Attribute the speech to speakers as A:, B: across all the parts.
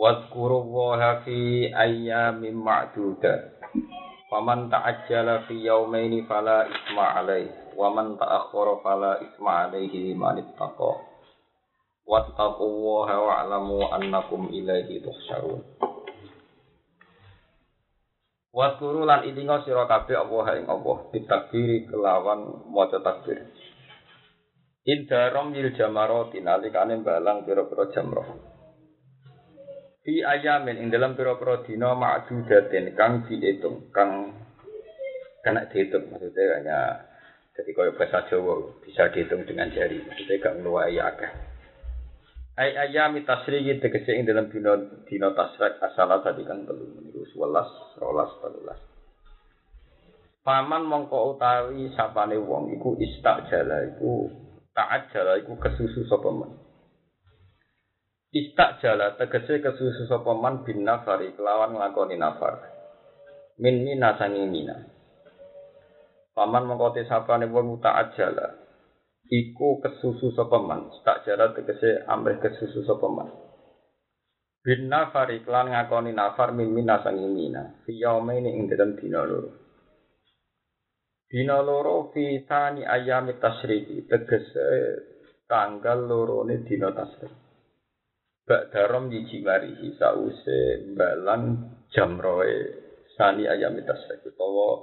A: Wadkurullaha fi ayyamin ma'dudat. Faman ta'ajjala fi yawmaini fala isma alaih. Waman ta'akhkhara fala isma alaihi liman ittaqa. Wattaqullaha wa'lamu annakum ilaihi tuhsyarun. Wadkuru lan idinga sira kabeh Allah ing Allah ditakbiri kelawan maca takbir. Indarom yil jamaroti nalikane balang pira-pira jamroh. Fi ayamin ing dalam pira-pira dina ma'dudatin kang diitung, kang kena dihitung maksudnya hanya jadi kaya bahasa Jawa bisa dihitung dengan jari. Maksudnya gak ngeluai akeh. Ay ayami tasriki tegese ing dalam dina dina tasrik asala tadi kan telu meniku 11 12 13 Paman mongko utawi sapane wong iku istajala iku taat jala iku kesusu sapa men Istak jala tegese kesusu sapa man bin nafari kelawan nglakoni nafar. Min mina sangi mina. Paman mengkote sapane wong taat jala. Iku kesusu sapa man. Istak jala tegese amrih kesusu sapa man. Bin nafari kelan ngakoni nafar min mina sangi mina. Fi yaumene ing dalem dina loro. Dina loro fi tani ayami tasriki tegese tanggal lorone dina tasriki. Bak darom yiji marihi sause balang jamroe sani ayam tasrek utawa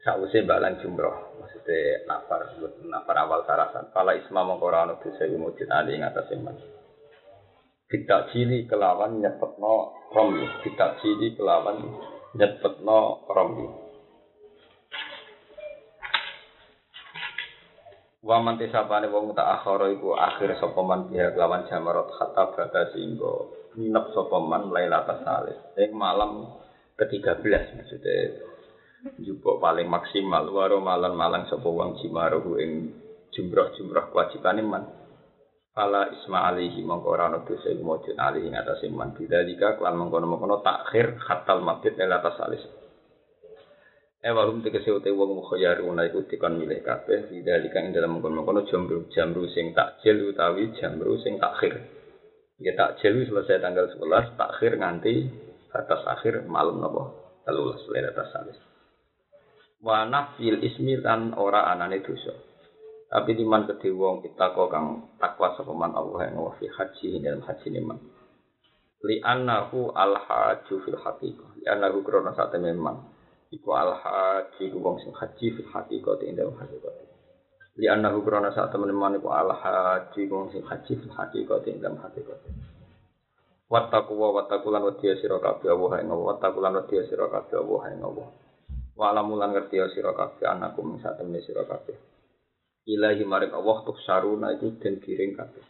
A: sause balang jumroh. Maksudnya nafar nafar awal sarasan. Pala isma mengkora anu dosa ali ing atas iman. Tidak cili kelawan nyepetno romli tidak cili kelawan nyepetno romli Wa man tisabane wong tak akhara iku akhir sapa man biha kelawan jamarat hatta bata singgo nginep sapa man lailatul salis. Ing malam ke-13 maksudnya. Jupuk paling maksimal waro malan malang sapa wong jimaruhu ing jumrah-jumrah kewajibane man. Fala isma alihi mongko ora ana dosa iku mujud alihi ing atase man. Bidzalika kelan mengkono-mengkono takhir hatal mabit lailatul salis Eh walum tegese ute wong mukhayyaruna iku dikon milih kabeh lidzalika ing dalem mengkon-mengkon jamru jamru sing takjil utawi jamru sing takhir. Ya takjil selesai tanggal 11, takhir nganti batas akhir malam napa? 13 atas salis. Wa nafil ismi lan ora anane dosa. Tapi diman kedhe wong kita kok kang takwa sapa man Allah yang wa fi haji dalam haji niman. Li annahu al haju fil haqiqah. Li annahu krona sate memang iku al haji wong sing haji fil haqiqati ing dalem hakikat li annahu krana sak temen-temen iku al haji wong sing haji fil haqiqati ing dalem hakikat wattaqu wa wattaqulan wa tiya sira kabeh wa ing Allah. Wattaqulan wa tiya sira kabeh wa ing Allah. Wa alamulan ngerti sira kabeh anakum ing sak temen sira kabeh. Ilahi maring Allah tuh saruna itu den kiring kabeh.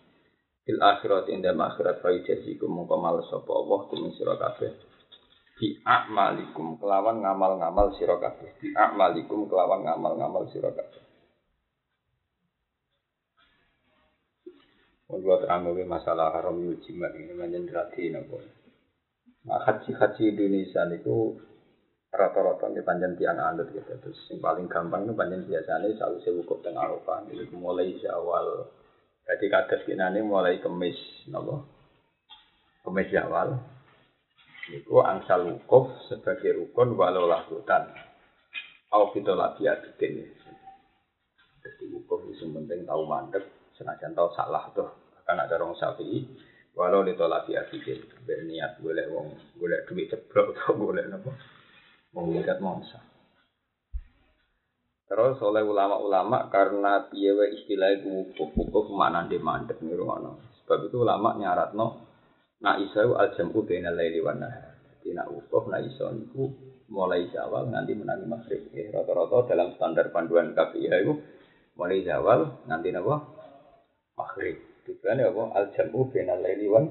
A: Fil akhirat ing dalem akhirat fa yajzikum mongko males sapa Allah kum sira kabeh bi a'malikum kelawan ngamal-ngamal sira kabeh bi a'malikum kelawan ngamal-ngamal sira kabeh Kalau terang masalah haram yujimat ini manjen rati nopo. Nah, haji-haji Indonesia itu rata-rata di panjang tiang anut gitu. Terus yang paling gampang itu panjang biasanya selalu sewukuf tengah Arafah. Jadi mulai awal. Jadi kados ini mulai kemis nopo. Kemis awal Iku angsal wukuf sebagai rukun walau lakutan. Au kita lagi adidin. Jadi wukuf itu penting tahu mandek, senajan tahu salah tuh. Akan ada orang sapi, walau ditolak adidin. Berniat boleh wong, boleh duit ceblok atau boleh nopo. Mengikat mongsa. Terus oleh ulama-ulama karena piye istilah wukuf, wukuf mana di mandek Sebab itu ulama nyarat Nak iso al jam'u bainal laili wan nahar. Jadi nak wukuf nak iso niku mulai zawal nanti menangi maghrib. Ya, rata-rata dalam standar panduan KPI itu mulai zawal nanti napa? Maghrib. Tujuannya apa? Al-jam'u benal laili wan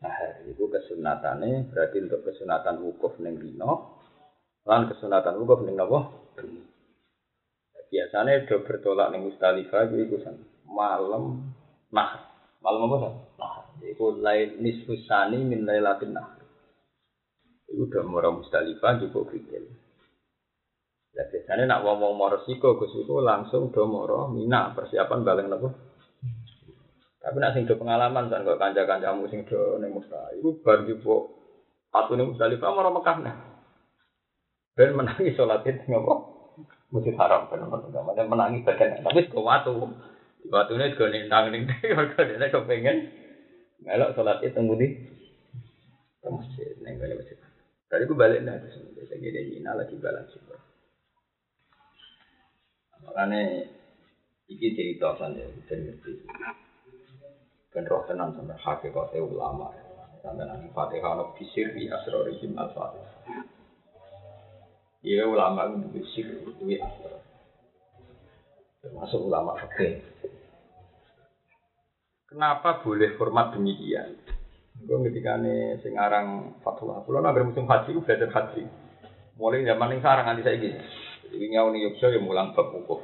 A: nahar. Itu kesunatane berarti untuk kesunatan wukuf ning rino lan kesunatan wukuf ning napa? Biasanya do bertolak ning Mustalifah iku malam nah. Malam apa san? Nah, iku lail nisfusani min lailatin nah. Iku udah murah Mustalifah cukup fikir. Ya biasanya nak ngomong mau resiko Gus itu langsung do moro mina persiapan balik napa? Tapi nak sing do pengalaman kan kok kanca-kancamu sing do ning Mekah iku bar dipo atu ning Musdalifah moro Mekah nah. Ben menangi salat itu ngapa? Masjid Haram ben namanya menangi bagian tapi kok watu. Watune go nintang ning mergo dene pengen melok salat itu mudi ke masjid ning masjid. Tadi aku balik nah terus gini Mina lagi balance sih. Makanya iki cerita kan ya, ben ngerti. Ben roh tenan sampe hakikate ulama. Sampe nang Fatihah ono bisir di asrorihim al-Fatihah. Iya ulama itu bisir di asror. Termasuk ulama fakih. Kenapa boleh format demikian? Gue ketika nih singarang Fatullah, kalau nabi musim haji, gue belajar haji. Mulai zaman yang sarang nanti saya gini. Jadi ngau nih Yogyakarta yang mulang bab wukuf.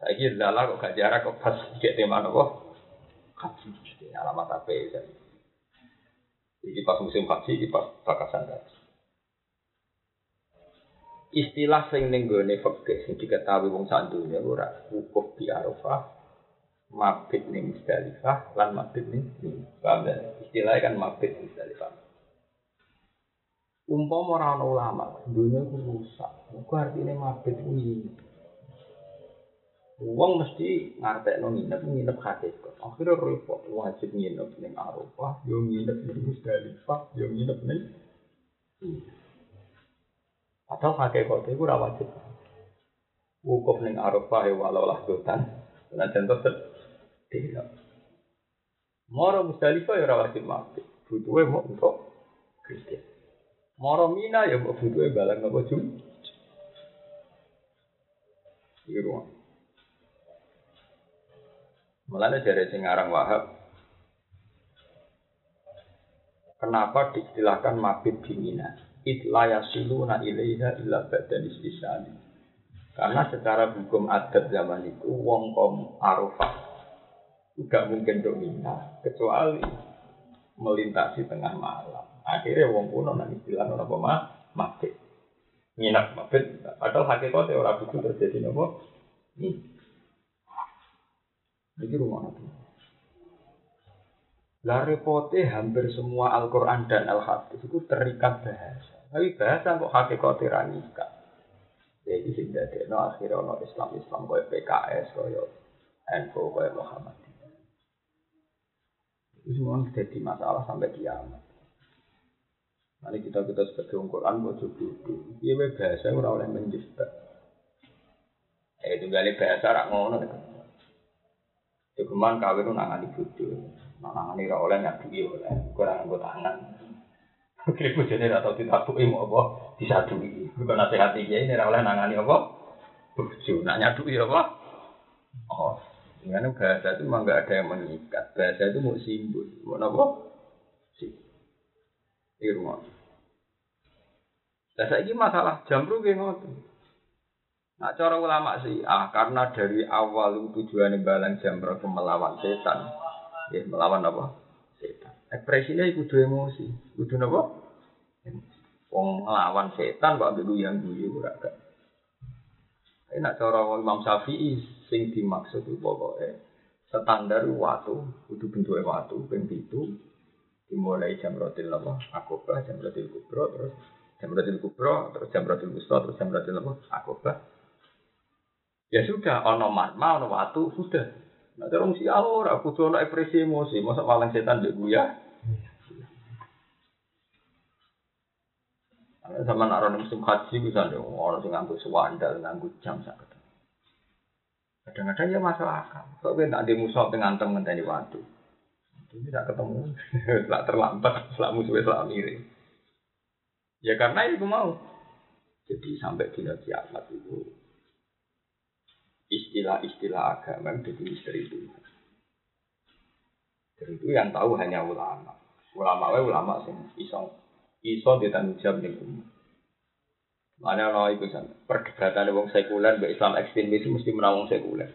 A: Saya kira lala kok gak jarak kok pas kayak tema nopo haji. Alamat apa ya? Jadi pas musim haji, di pas bakasan tadi. Istilah sing ning gone fikih sing diketahui wong sak donya ora wukuf di Arafah, mabit ning Musdalifah lan mabit ning Paham ya? Istilahnya kan mabit Musdalifah. Umpama ulama, dunia ku rusak. Iku artine mabit kuwi. Wong mesti ngartekno nginep nginep hakikat. Akhirnya repot wajib nginep ning Arafah, yo nginep ning Musdalifah, yo nginep ning Atau hakikat itu ora wajib. Wukuf ning Arafah ya walau lah dotan. Nah contoh tidak. Moro Musdalifah ya ora wajib mabit. Butuhe mau untuk Kristen. Moro Mina ya mbok butuhe balang napa jum. Ruang. Mulane dari sing Wahab Kenapa diistilahkan mabit di Mina? Itla yasiluna ilaiha illa badan istisani. Karena secara hukum adat zaman itu wong kom Arafah tidak mungkin Mina kecuali melintasi tengah malam. Akhirnya wong kuno nang istilah nopo apa mah mabit. Nginap mabit padahal hakikatnya orang itu terjadi nopo. Ini. Ini rumah nabi. Lah repote hampir semua Al-Quran dan Al-Hadis itu terikat bahasa. Tapi bahasa kok hakikatnya ranika. Jadi sing dadekno akhirnya ono Islam Islam koyo PKS koyo NU koyo Muhammadiyah. Itu semua jadi masalah sampai kiamat. Nanti kita kita sebagai Quran mau duduk. Iya bahasa orang oleh menjebak. Eh itu gali bahasa rak ngono. Cuman kawin itu nangani bodoh. Nangani rak oleh nyadui oleh. Kurang nganggo tangan. Kira bojone ora tau ditabuki mau apa disadui. Bukan nasihat iki ini ora oleh nangani apa? Bojo. Nak nyadui apa? Oh. Dengan bahasa itu memang nggak ada yang mengikat. Bahasa itu mau simbol. Mau apa? Simbol. Ini rumah. Saya ini masalah kayak ngoten. Nah, cara ulama sih, ah karena dari awal tujuannya balang jamru ke melawan setan, ya melawan apa? Setan. Ekspresinya itu kudu emosi, kudu apa? Wong melawan setan kok ambil yang guyu ora gak. Enak cara Imam Syafi'i sing dimaksud itu pokoknya standar waktu, kudu bentuknya waktu, ben itu dimulai jam rotil apa akobah jam rotil kubro terus jam rotil kubro terus jam rotil wusta terus jam rotil apa akobah. Ya sudah ono marma ono waktu sudah. Nah terus si ora kudu ono ekspresi emosi. Masa malang setan dek ya sama naruh musim haji bisa dong orang sing nganggo sewandal nganggo jam sakit kadang-kadang ya masalah akal kok nak di musuh dengan temen ngenteni waktu ini tidak ketemu, setelah terlambat, setelah musuhnya setelah miring. Ya karena itu mau. Jadi sampai di kiamat itu istilah-istilah agama jadi misteri. Dan itu yang tahu hanya ulama. Ulama wae ulama sing iso iso ditanggung jawab ning. Mana ono iku san. Perdebatan wong sekuler mbek Islam ekstremis mesti menang wong sekuler.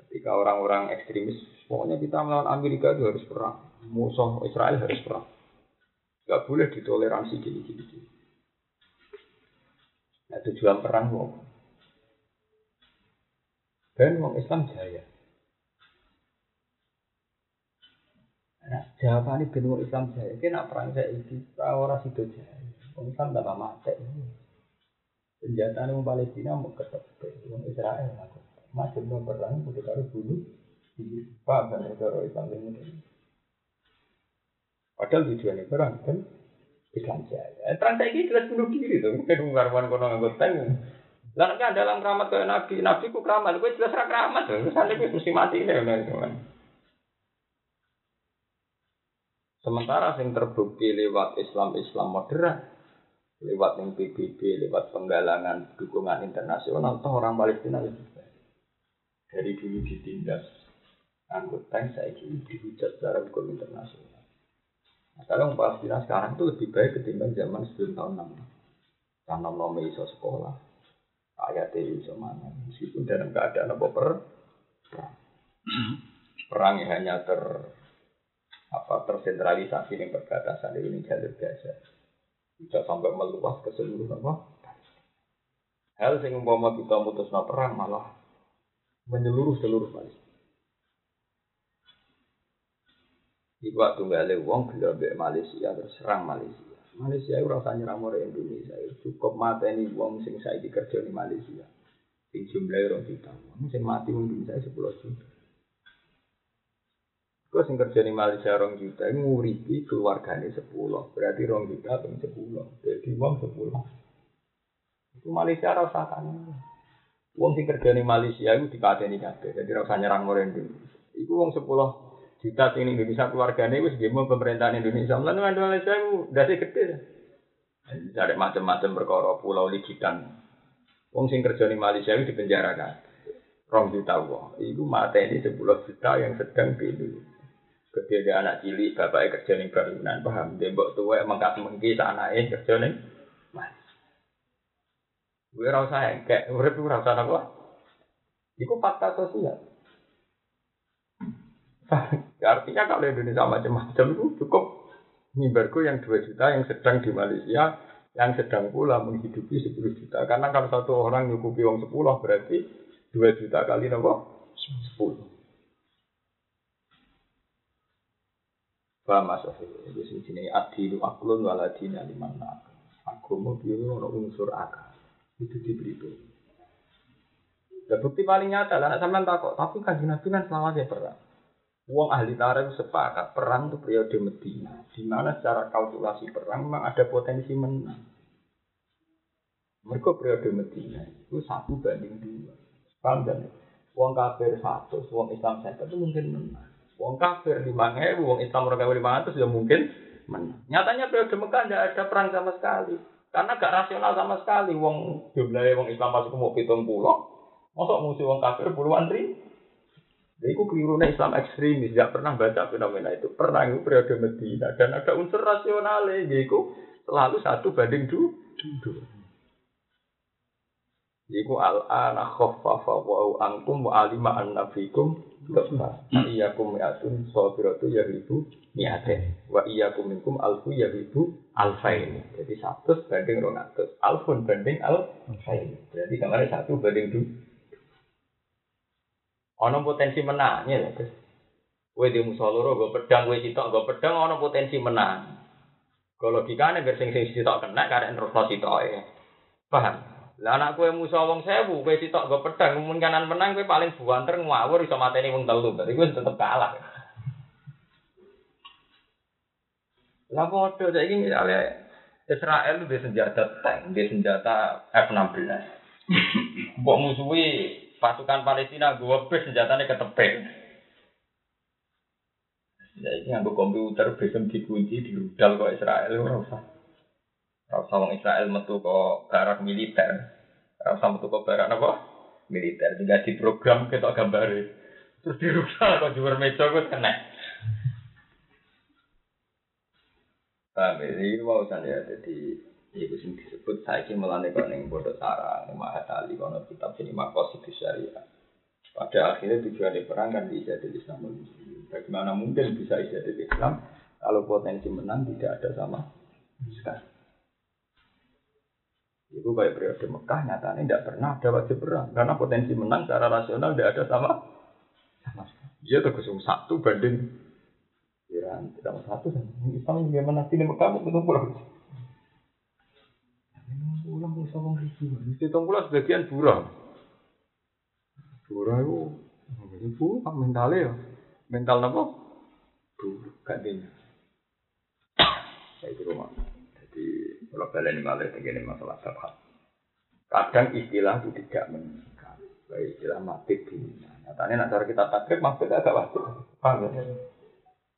A: Ketika orang-orang ekstremis, pokoknya kita melawan Amerika itu harus perang. Musuh Israel harus perang. Gak boleh ditoleransi gini-gini. Nah, tujuan perang wong. Dan wong Islam jaya. Nah, jawaban ini bentuk Islam jaya. Kena perang saya itu orang sido jaya. Wong Islam tak mati. Senjata wong Palestina mau ketemu wong Israel aku. Macam mau perang udah karo bunuh. Paham kan negara Islam ini? Padahal tujuannya perang kan Islam jaya. Perang saya ini jelas bunuh diri tuh. Mungkin ngarawan kono nganggo tank. Lah kan dalam keramat kayak Nabi, Nabi ku keramat, gue jelas ra keramat. Misalnya gue mesti mati nih, Sementara yang terbukti lewat Islam-Islam modern, lewat yang PBB, lewat penggalangan dukungan internasional, toh orang Palestina itu dari dulu ditindas anggota saya ini dihujat secara hukum internasional. Nah, kalau Palestina sekarang itu lebih baik ketimbang zaman sebelum tahun 6. Karena nomor iso sekolah, ayat iso mana, meskipun dalam keadaan apa per perang. Perang hanya ter apa tersentralisasi yang perbatasan ini jalur Gaza bisa sampai meluas ke seluruh apa? Hal yang umpama kita mutus perang malah menyeluruh seluruh Palestina di waktu nggak uang gelap Malaysia terus serang Malaysia. Malaysia itu rasanya nyerang Indonesia. Cukup mata ini uang sing saya dikerja di Malaysia. Sing jumlahnya orang juta. Sing mati mungkin saya sepuluh juta Kau sing kerja di Malaysia rong juta, nguripi keluarganya sepuluh, berarti rong juta atau sepuluh, jadi uang sepuluh. Itu Malaysia rasa kan. Uang sing kerja di Malaysia itu dikateni kabeh, jadi rasa nyerang orang Indonesia. Iku uang sepuluh juta sing Indonesia keluarganya itu segini pemerintahan Indonesia. Lalu Malaysia itu dari gede. Ada macam-macam perkara pulau ligitan. Uang sing kerja di Malaysia itu dipenjarakan. Rong juta uang. Itu mata ini sepuluh juta yang sedang Indonesia. Gede dia anak cilik, bapaknya kerja nih bangunan, paham? Dia mbok tua mengkat mengki anaknya kerja nih, mas. Gue rasa kayak urip gue rasa apa? Iku fakta sosial. Artinya kalau Indonesia macam-macam itu cukup mimbarku yang 2 juta yang sedang di Malaysia yang sedang pula menghidupi 10 juta. Karena kalau satu orang nyukupi uang 10 berarti 2 juta kali nopo 10. Paham mas Jadi sini sini adilu aklun waladina liman nak. Agama biru unsur akal. Itu diberitahu. Ya bukti paling nyata lah, sampean takut. Tapi kan Nabi kan selama dia perang. Uang ahli tarikh sepakat perang itu periode Medina, di mana secara kalkulasi perang memang ada potensi menang. Mereka periode Medina itu satu banding dua. Paham dan uang kafir satu, uang Islam satu itu mungkin menang. Wong kafir lima ribu, wong Islam orang kafir lima ratus ya mungkin menang. Nyatanya periode Mekah tidak ada perang sama sekali. Karena gak rasional sama sekali. Wong jumlahnya wong Islam pasti mau hitung pulau. Masuk musuh wong kafir puluhan ribu. Jadi keliru Islam ekstremis, tidak pernah baca fenomena itu. Perang itu periode Medina dan ada unsur rasional jadi itu selalu satu banding dua. Iku al-ana khaffafa wa ankum wa alima anna fikum dosa. Iyakum mi'atun sabiratu yahibu mi'aten. Wa iyakum minkum alfu yahibu alfain. Jadi satu banding ronatus. Alfun banding alfain. Berarti kemarin satu banding dua. Ono potensi menangnya ya. Terus. Kue di musoloro, gue pedang, gue sitok, gue pedang, ono potensi menang. Kalau logikanya biar sing sing sitok kena, karena terus sitok ya. Paham? Lah anak kue musuh wong sewu, kue sitok gue pedang, mungkin kanan menang kue paling buanter ngawur iso mateni wong telu, berarti gue tetep kalah. Lah saya ingin misalnya Israel itu senjata tank, dia senjata F-16. Mbok musuhi pasukan Palestina gue bes senjatanya ketepek. Ya ini nganggo komputer besem dikunci di rudal kok Israel ora usah. Rasa wong Israel metu ke barak militer. Rasa metu ke barak apa? Militer. Tinggal di program kita gambare. Terus dirusak kok juwer meja kok kena. Paham ya? Ini mau ya. Jadi ya, ibu sing disebut saiki melane kok ning Pondok Sarang, ning Mahatali kono kitab sini makos itu syariah. Pada akhirnya tujuan perang kan bisa dari Islam Bagaimana mungkin bisa bisa Islam kalau potensi menang tidak ada sama sekali. Itu kayak periode Mekah nyatanya tidak pernah ada wajib perang karena potensi menang secara rasional tidak ada sama sama. Dia tergusung satu banding Iran tidak satu Islam bagaimana sih di Mekah mau pulang pulang bisa wong ribu. Mesti tongkulah sebagian buram. Dura itu, itu mentalnya ya. Mental apa? Dura, gantinya. Saya itu rumah. Jadi, kalau kalian malah ini masalah sabhat. Kadang istilah itu tidak mengikat. Baik istilah mati dunia. Nyatanya nak cara kita takrib, mati agak wajib. Paham ya?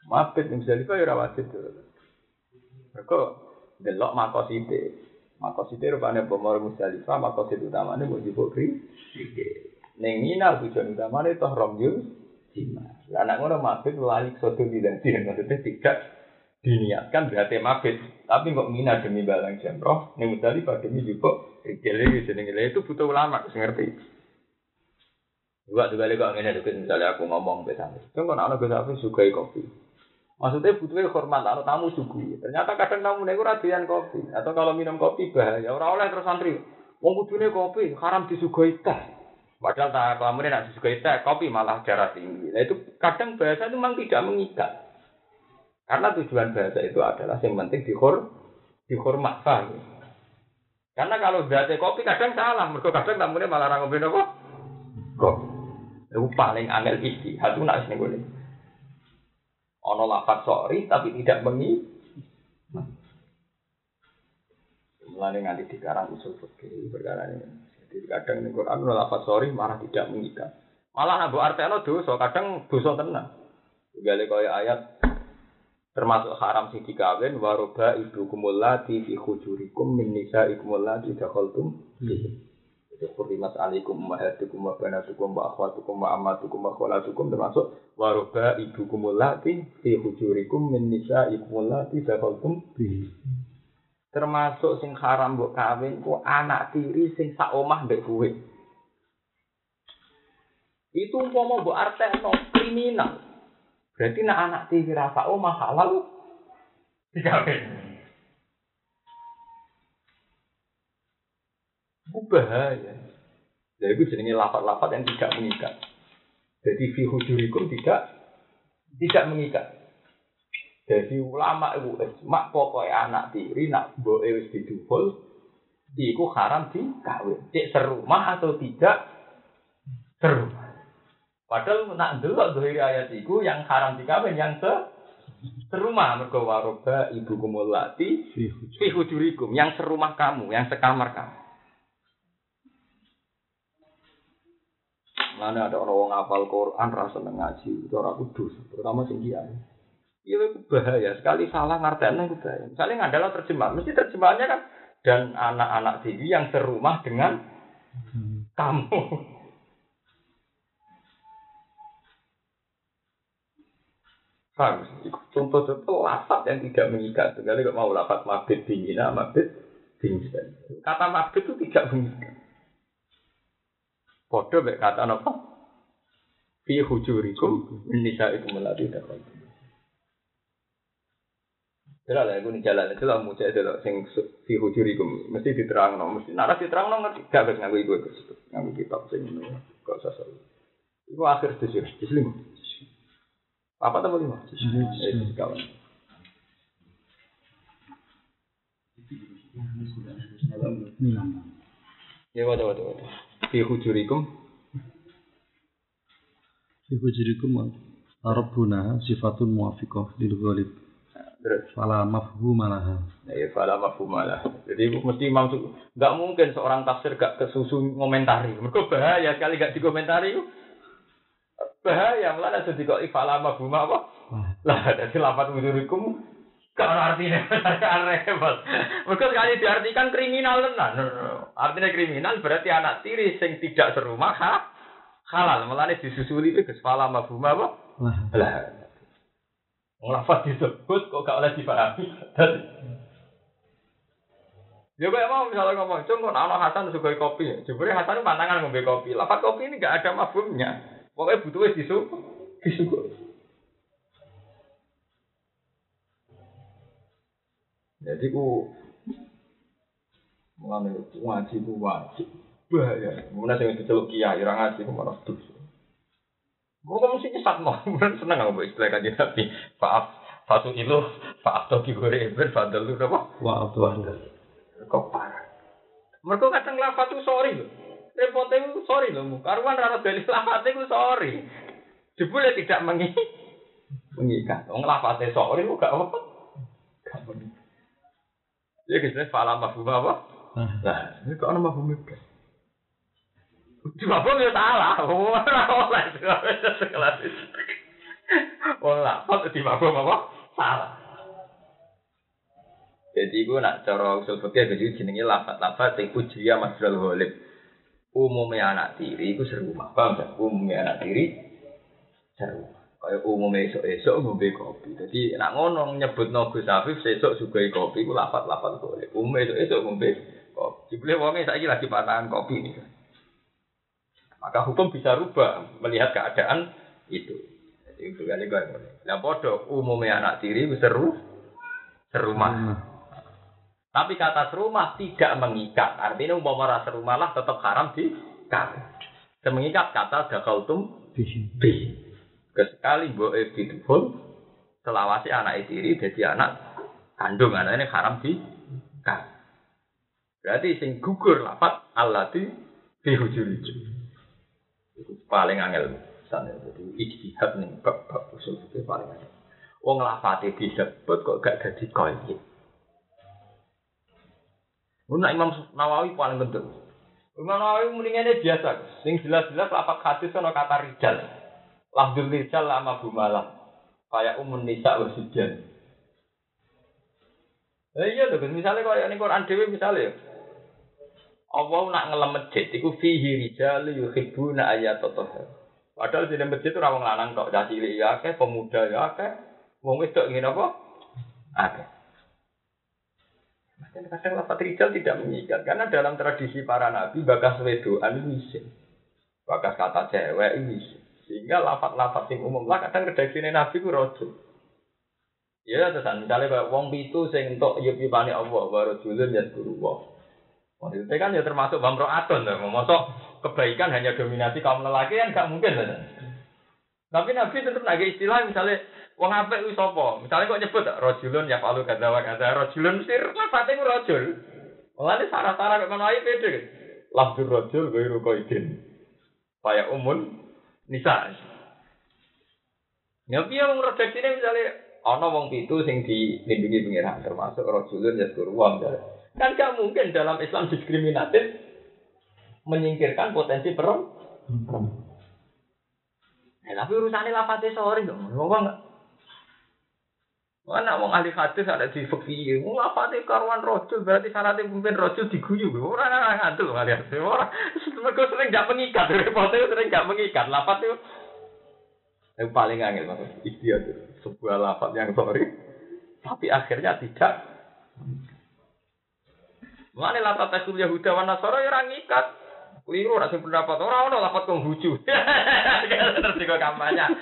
A: Mati yang bisa ya wajib. Mereka delok makoside. Makoside rupanya bomor musdalifah, makosid utamanya mau jibuk kri. Neng Mina tujuan utama itu romyul jima. Lah anak ngono mabit lali sodo tidak tidak maksudnya tidak diniatkan berarti mabit. Tapi kok Mina demi balang jamroh, tadi pada demi juga rikele jeneng itu butuh ulama harus ngerti. Juga juga kok ngene deket misalnya aku ngomong ke sana. Kan anak gue sampai sukai kopi. Maksudnya butuhnya hormat, kalau tamu. Ternyata kadang tamu nego radian kopi. Atau kalau minum kopi bahaya. Orang oleh terus santri. Wong kudune kopi, haram disuguhi teh. Padahal tak kemudian nak disukai teh, kopi malah darah tinggi. Nah itu kadang bahasa itu memang tidak mengikat. Karena tujuan bahasa itu adalah yang penting dihor, dihormat, paham? Karena kalau bahasa kopi kadang salah, mereka kadang tamunya malah orang? Kopi. Itu paling angel isi, hatu nak sini boleh. Ono lafat sorry tapi tidak mengi. Mulai nganti dikarang usul fikih perkara ini. Jadi kadang ini Quran lafaz sorry malah tidak mengikat. Malah nabu arteno dosa, kadang dosa tenang. Gale kaya ayat termasuk haram sing dikawin waroba ibu kumulati fi khujurikum min nisa ikumulati dakhaltum. Itu kurimat alikum mahatukum wa banatukum wa akhwatukum wa amatukum wa kholatukum termasuk waroba ibu kumulati fi khujurikum min nisa ikumulati dakhaltum. Termasuk sing haram mbok kawin ku anak tiri sing sak omah mbek kowe. Itu umpama mbok artekno kriminal. Berarti nak anak tiri rasa omah halal dikawin. Itu bahaya. Jadi itu jenenge lapat-lapat yang tidak mengikat. Jadi fi hujurikum tidak tidak mengikat. Jadi ulama itu mak pokoknya anak tiri nak boe wis didukul iku haram dikawin. Cek serumah atau tidak serumah. Padahal nak delok dohiri ayat itu yang haram dikawin yang se serumah mergo waroba ibu kumulati fi hujurikum yang serumah kamu, yang sekamar kamu. Mana ada orang ngapal Quran rasa ngaji, itu orang kudus, terutama sing kiai. Iya itu bahaya. Sekali salah ngartiannya itu bahaya. Misalnya adalah terjemah. Mesti terjemahannya kan. Dan anak-anak tinggi yang serumah dengan hmm. kamu. Paham? Contoh-contoh lafat yang tidak mengikat. Sekali kok mau lafat mabit dingin, mabit dingin. Kata mabit itu tidak mengikat. Bodoh kata apa? Fi hujurikum nisa itu melalui dakwah. Jelas lah, nih jalan itu lah muncul itu lah, sing si hujurikum mesti diterang no, mesti nara diterang no ngerti, gak harus nganggu ibu itu, nganggu kitab sing ini, kok usah soal. Itu akhir tujuh lima. Apa tambah lima? Eh, kawan. Ya waduh waduh waduh. Fi hujurikum.
B: Fi hujurikum Rabbuna sifatun muafiqah lil ghalib.
A: Terus
B: fala mafhum malah.
A: Ya fala mafhum malah. Jadi mesti maksud nggak mungkin seorang tafsir gak kesusu ngomentari. Mereka bahaya sekali gak dikomentari. Bahaya malah ada kok fala mafhum apa? Lah dari lapat wudurikum kalau artinya repot. Mereka sekali diartikan kriminal tenan. Artinya kriminal berarti anak tiri sing tidak serumah ha? halal. Malah disusuli itu fala mafhum apa? Lah. Ngelafat disebut kok gak oleh dipahami. Ya kayak mau misalnya ngomong, cung kok ana Hasan suka kopi. Jebule Hasan pantangan ngombe kopi. Lafat kopi ini gak ada mafhumnya. Pokoknya butuh disuguh. Disuguh. Jadi ku mulane ngaji ku wajib. Bahaya. Mulane sing diceluk kiai ora ngaji ku malah dosa. Mau kamu sih nyesat mau, seneng aku istilah kaji nabi. Maaf, satu kilo, maaf toki gore, ben fadl lu apa?
B: Wa abdul.
A: Kok parah. Mereka kadang lafat tuh sorry loh. Repotnya itu sorry loh. Karuan rara dari lafat itu sorry. Jebule tidak mengi mengikat. Wong lafate sorry kok gak apa. Gak mengikat. Ya kisah fala mafhum apa? Nah, ini kok ana mafhum itu. Di mafhum ya salah. Ora oleh sekelas itu. Wong lafat di mafhum apa? Salah. Jadi gue nak cara usul fikih jadi jenenge lafat-lafat sing ujriya masdal ghalib. Umumnya anak tiri iku serumah, paham gak? Umumnya anak tiri serumah. Kayak umumnya esok-esok ngombe kopi. Jadi nak ngono nyebut Gus Afif sesuk sugai kopi ku lafat-lafat ghalib. Umumnya esok-esok ngombe kopi. Jebule wonge saiki lagi patahan kopi nih. Maka hukum bisa rubah melihat keadaan itu. Jadi itu kali gue Nah bodoh umumnya anak tiri ku seru serumah. Tapi kata serumah tidak mengikat. Artinya umpama rasa serumah lah tetap haram di kawin. Semengikat kata dakaltum bi. Kesekali mbok bidul selawasi anak tiri jadi anak kandung anak ini haram di kawin. Berarti sing gugur lafat Allah di dihujur Itu paling angel. Sana jadi ijtihad nih bab bab usul itu paling angel. Wong lafate disebut kok gak jadi koyit. Nah Imam Nawawi paling penting. Imam Nawawi mendingannya biasa. Sing jelas-jelas lapak hadis ono kata rijal. Lafdul rijal lama bumalah. Kayak umun nisa wasijan. Eh iya tuh, misalnya kalau ini Quran Dewi misalnya Allah nak ngelem masjid, itu fihi rijal yuhibbuna ayat Padahal di masjid itu rawang lanang tok, caci ya, ke pemuda ya, ke wong wedok ingin apa? Akeh. Kadang lafat rijal tidak mengikat karena dalam tradisi para nabi bakas wedoan itu bakas kata cewek itu sehingga lafat-lafat yang umum lah kadang redaksi nabi itu rojo. Ya terusan misalnya wong pitu sing entuk yup yupane Allah baru julun ya guru wah. Wong itu kan ya termasuk bamroatun lah. Mosok kebaikan hanya dominasi kaum lelaki kan gak mungkin lah. Tapi nabi tetap lagi istilah misalnya Wong apik kuwi sapa? Misale kok nyebut rajulun ya palu kadza wa kadza rajulun mesti lafate ku rajul. Mulane sarah-sarah kok ngono ae pede. Lafdzur rajul ghairu qaidin. Kaya umun nisa. Ya piye wong redaksine misale ana wong pitu sing dilindungi pengiran termasuk rajulun ya misalnya. Kan gak mungkin dalam Islam diskriminatif menyingkirkan potensi perempuan. Ya, tapi urusannya lafate sorry dong. Wong Mana wong ahli hadis ada di fikih, mau apa nih karuan rojul berarti syaratnya pemimpin rojul diguyu, orang orang ngantuk kali ya, orang mereka sering nggak mengikat, repotnya sering nggak mengikat, lapat itu yang paling angel mas, istiad sebuah lapat yang sorry, tapi akhirnya tidak. Mana lapat tasul Yahuda wa Nasara ya ngikat, keliru rasa pendapat orang orang lapat konghucu, terus juga kampanye.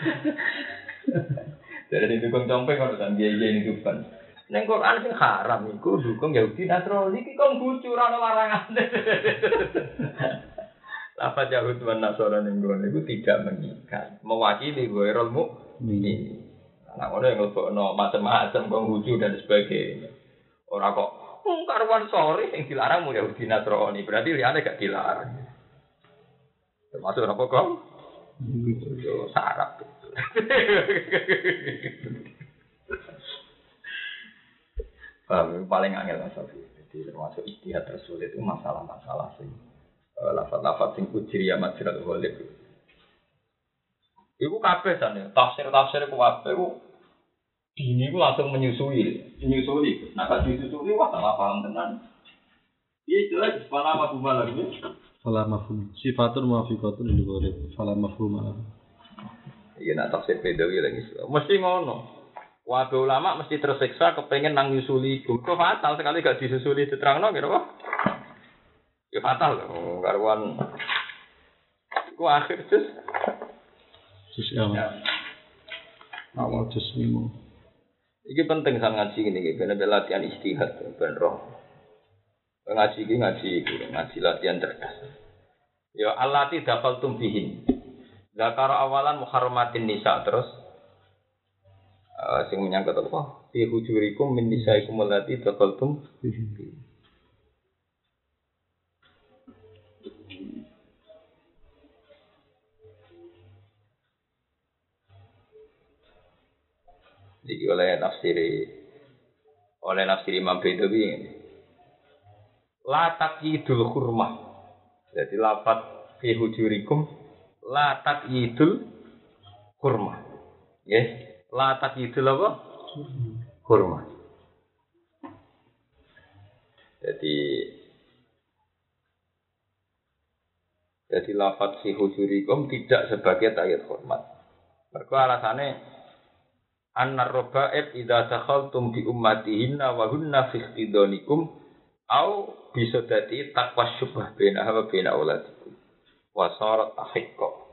A: Jadi itu dukung compeng kalau kan dia ini dukung. Neng Quran sing haram iku dukung Yahudi Nasrani iki kok bucu ora ono larangan. Lafaz Yahud dan Nasrani ning gone iku tidak mengikat, mewakili ghairul mukmin. Nah, ono yang lebokno macam-macam kok bucu dan sebagainya. Ora kok hmm, karuan sore yang dilarang mau Yahudi Nasrani, berarti liane gak dilarang. Termasuk apa kok? Yo sarap. Paham, paling angel Mas Sofi. Jadi termasuk istihad tersulit itu masalah-masalah sing uh, lafat-lafat sing ujriya majrat ghalib. Iku kabeh sana, tafsir-tafsir ku kabeh ku dini ku langsung menyusui, menyusui. Nah, kalau disusui wah salah paham tenan. Iya jelas, fala mafhum lagi.
B: Fala mafhum. Sifatun muafiqatun lil ghalib. Fala mafhum.
A: Iya nak tafsir Bedawi lagi. Mesti ngono. Wabe ulama mesti tersiksa kepengen nang nyusuli. Kok fatal sekali gak disusuli diterangno kira apa? Ya fatal loh, karuan. Ku akhir terus.
B: Jus ya. Awal jus lima.
A: Iki penting sang ngaji ini, ben latihan istihad ben roh. Ngaji iki ngaji iki, ngaji latihan cerdas. Ya allati dafaltum bihin. Zakara awalan muharramatin nisa terus uh, sing menyangkut apa? Fi hujurikum min nisaikum allati dafaltum bihin. Jadi oleh nafsiri oleh nafsiri Imam Bedawi. La takyidul hurmah. Jadi lafat fi hujurikum la takyidul hurmah. Ya, la takyidul apa? Hurmah. Jadi jadi lafat fi hujurikum tidak sebagai takyid hormat. Mereka alasannya annar robaib idza dakhaltum bi ummatihinna wa hunna fi au bisa dadi takwa syubah bena wa bena auladikum wa sarat ahiqqa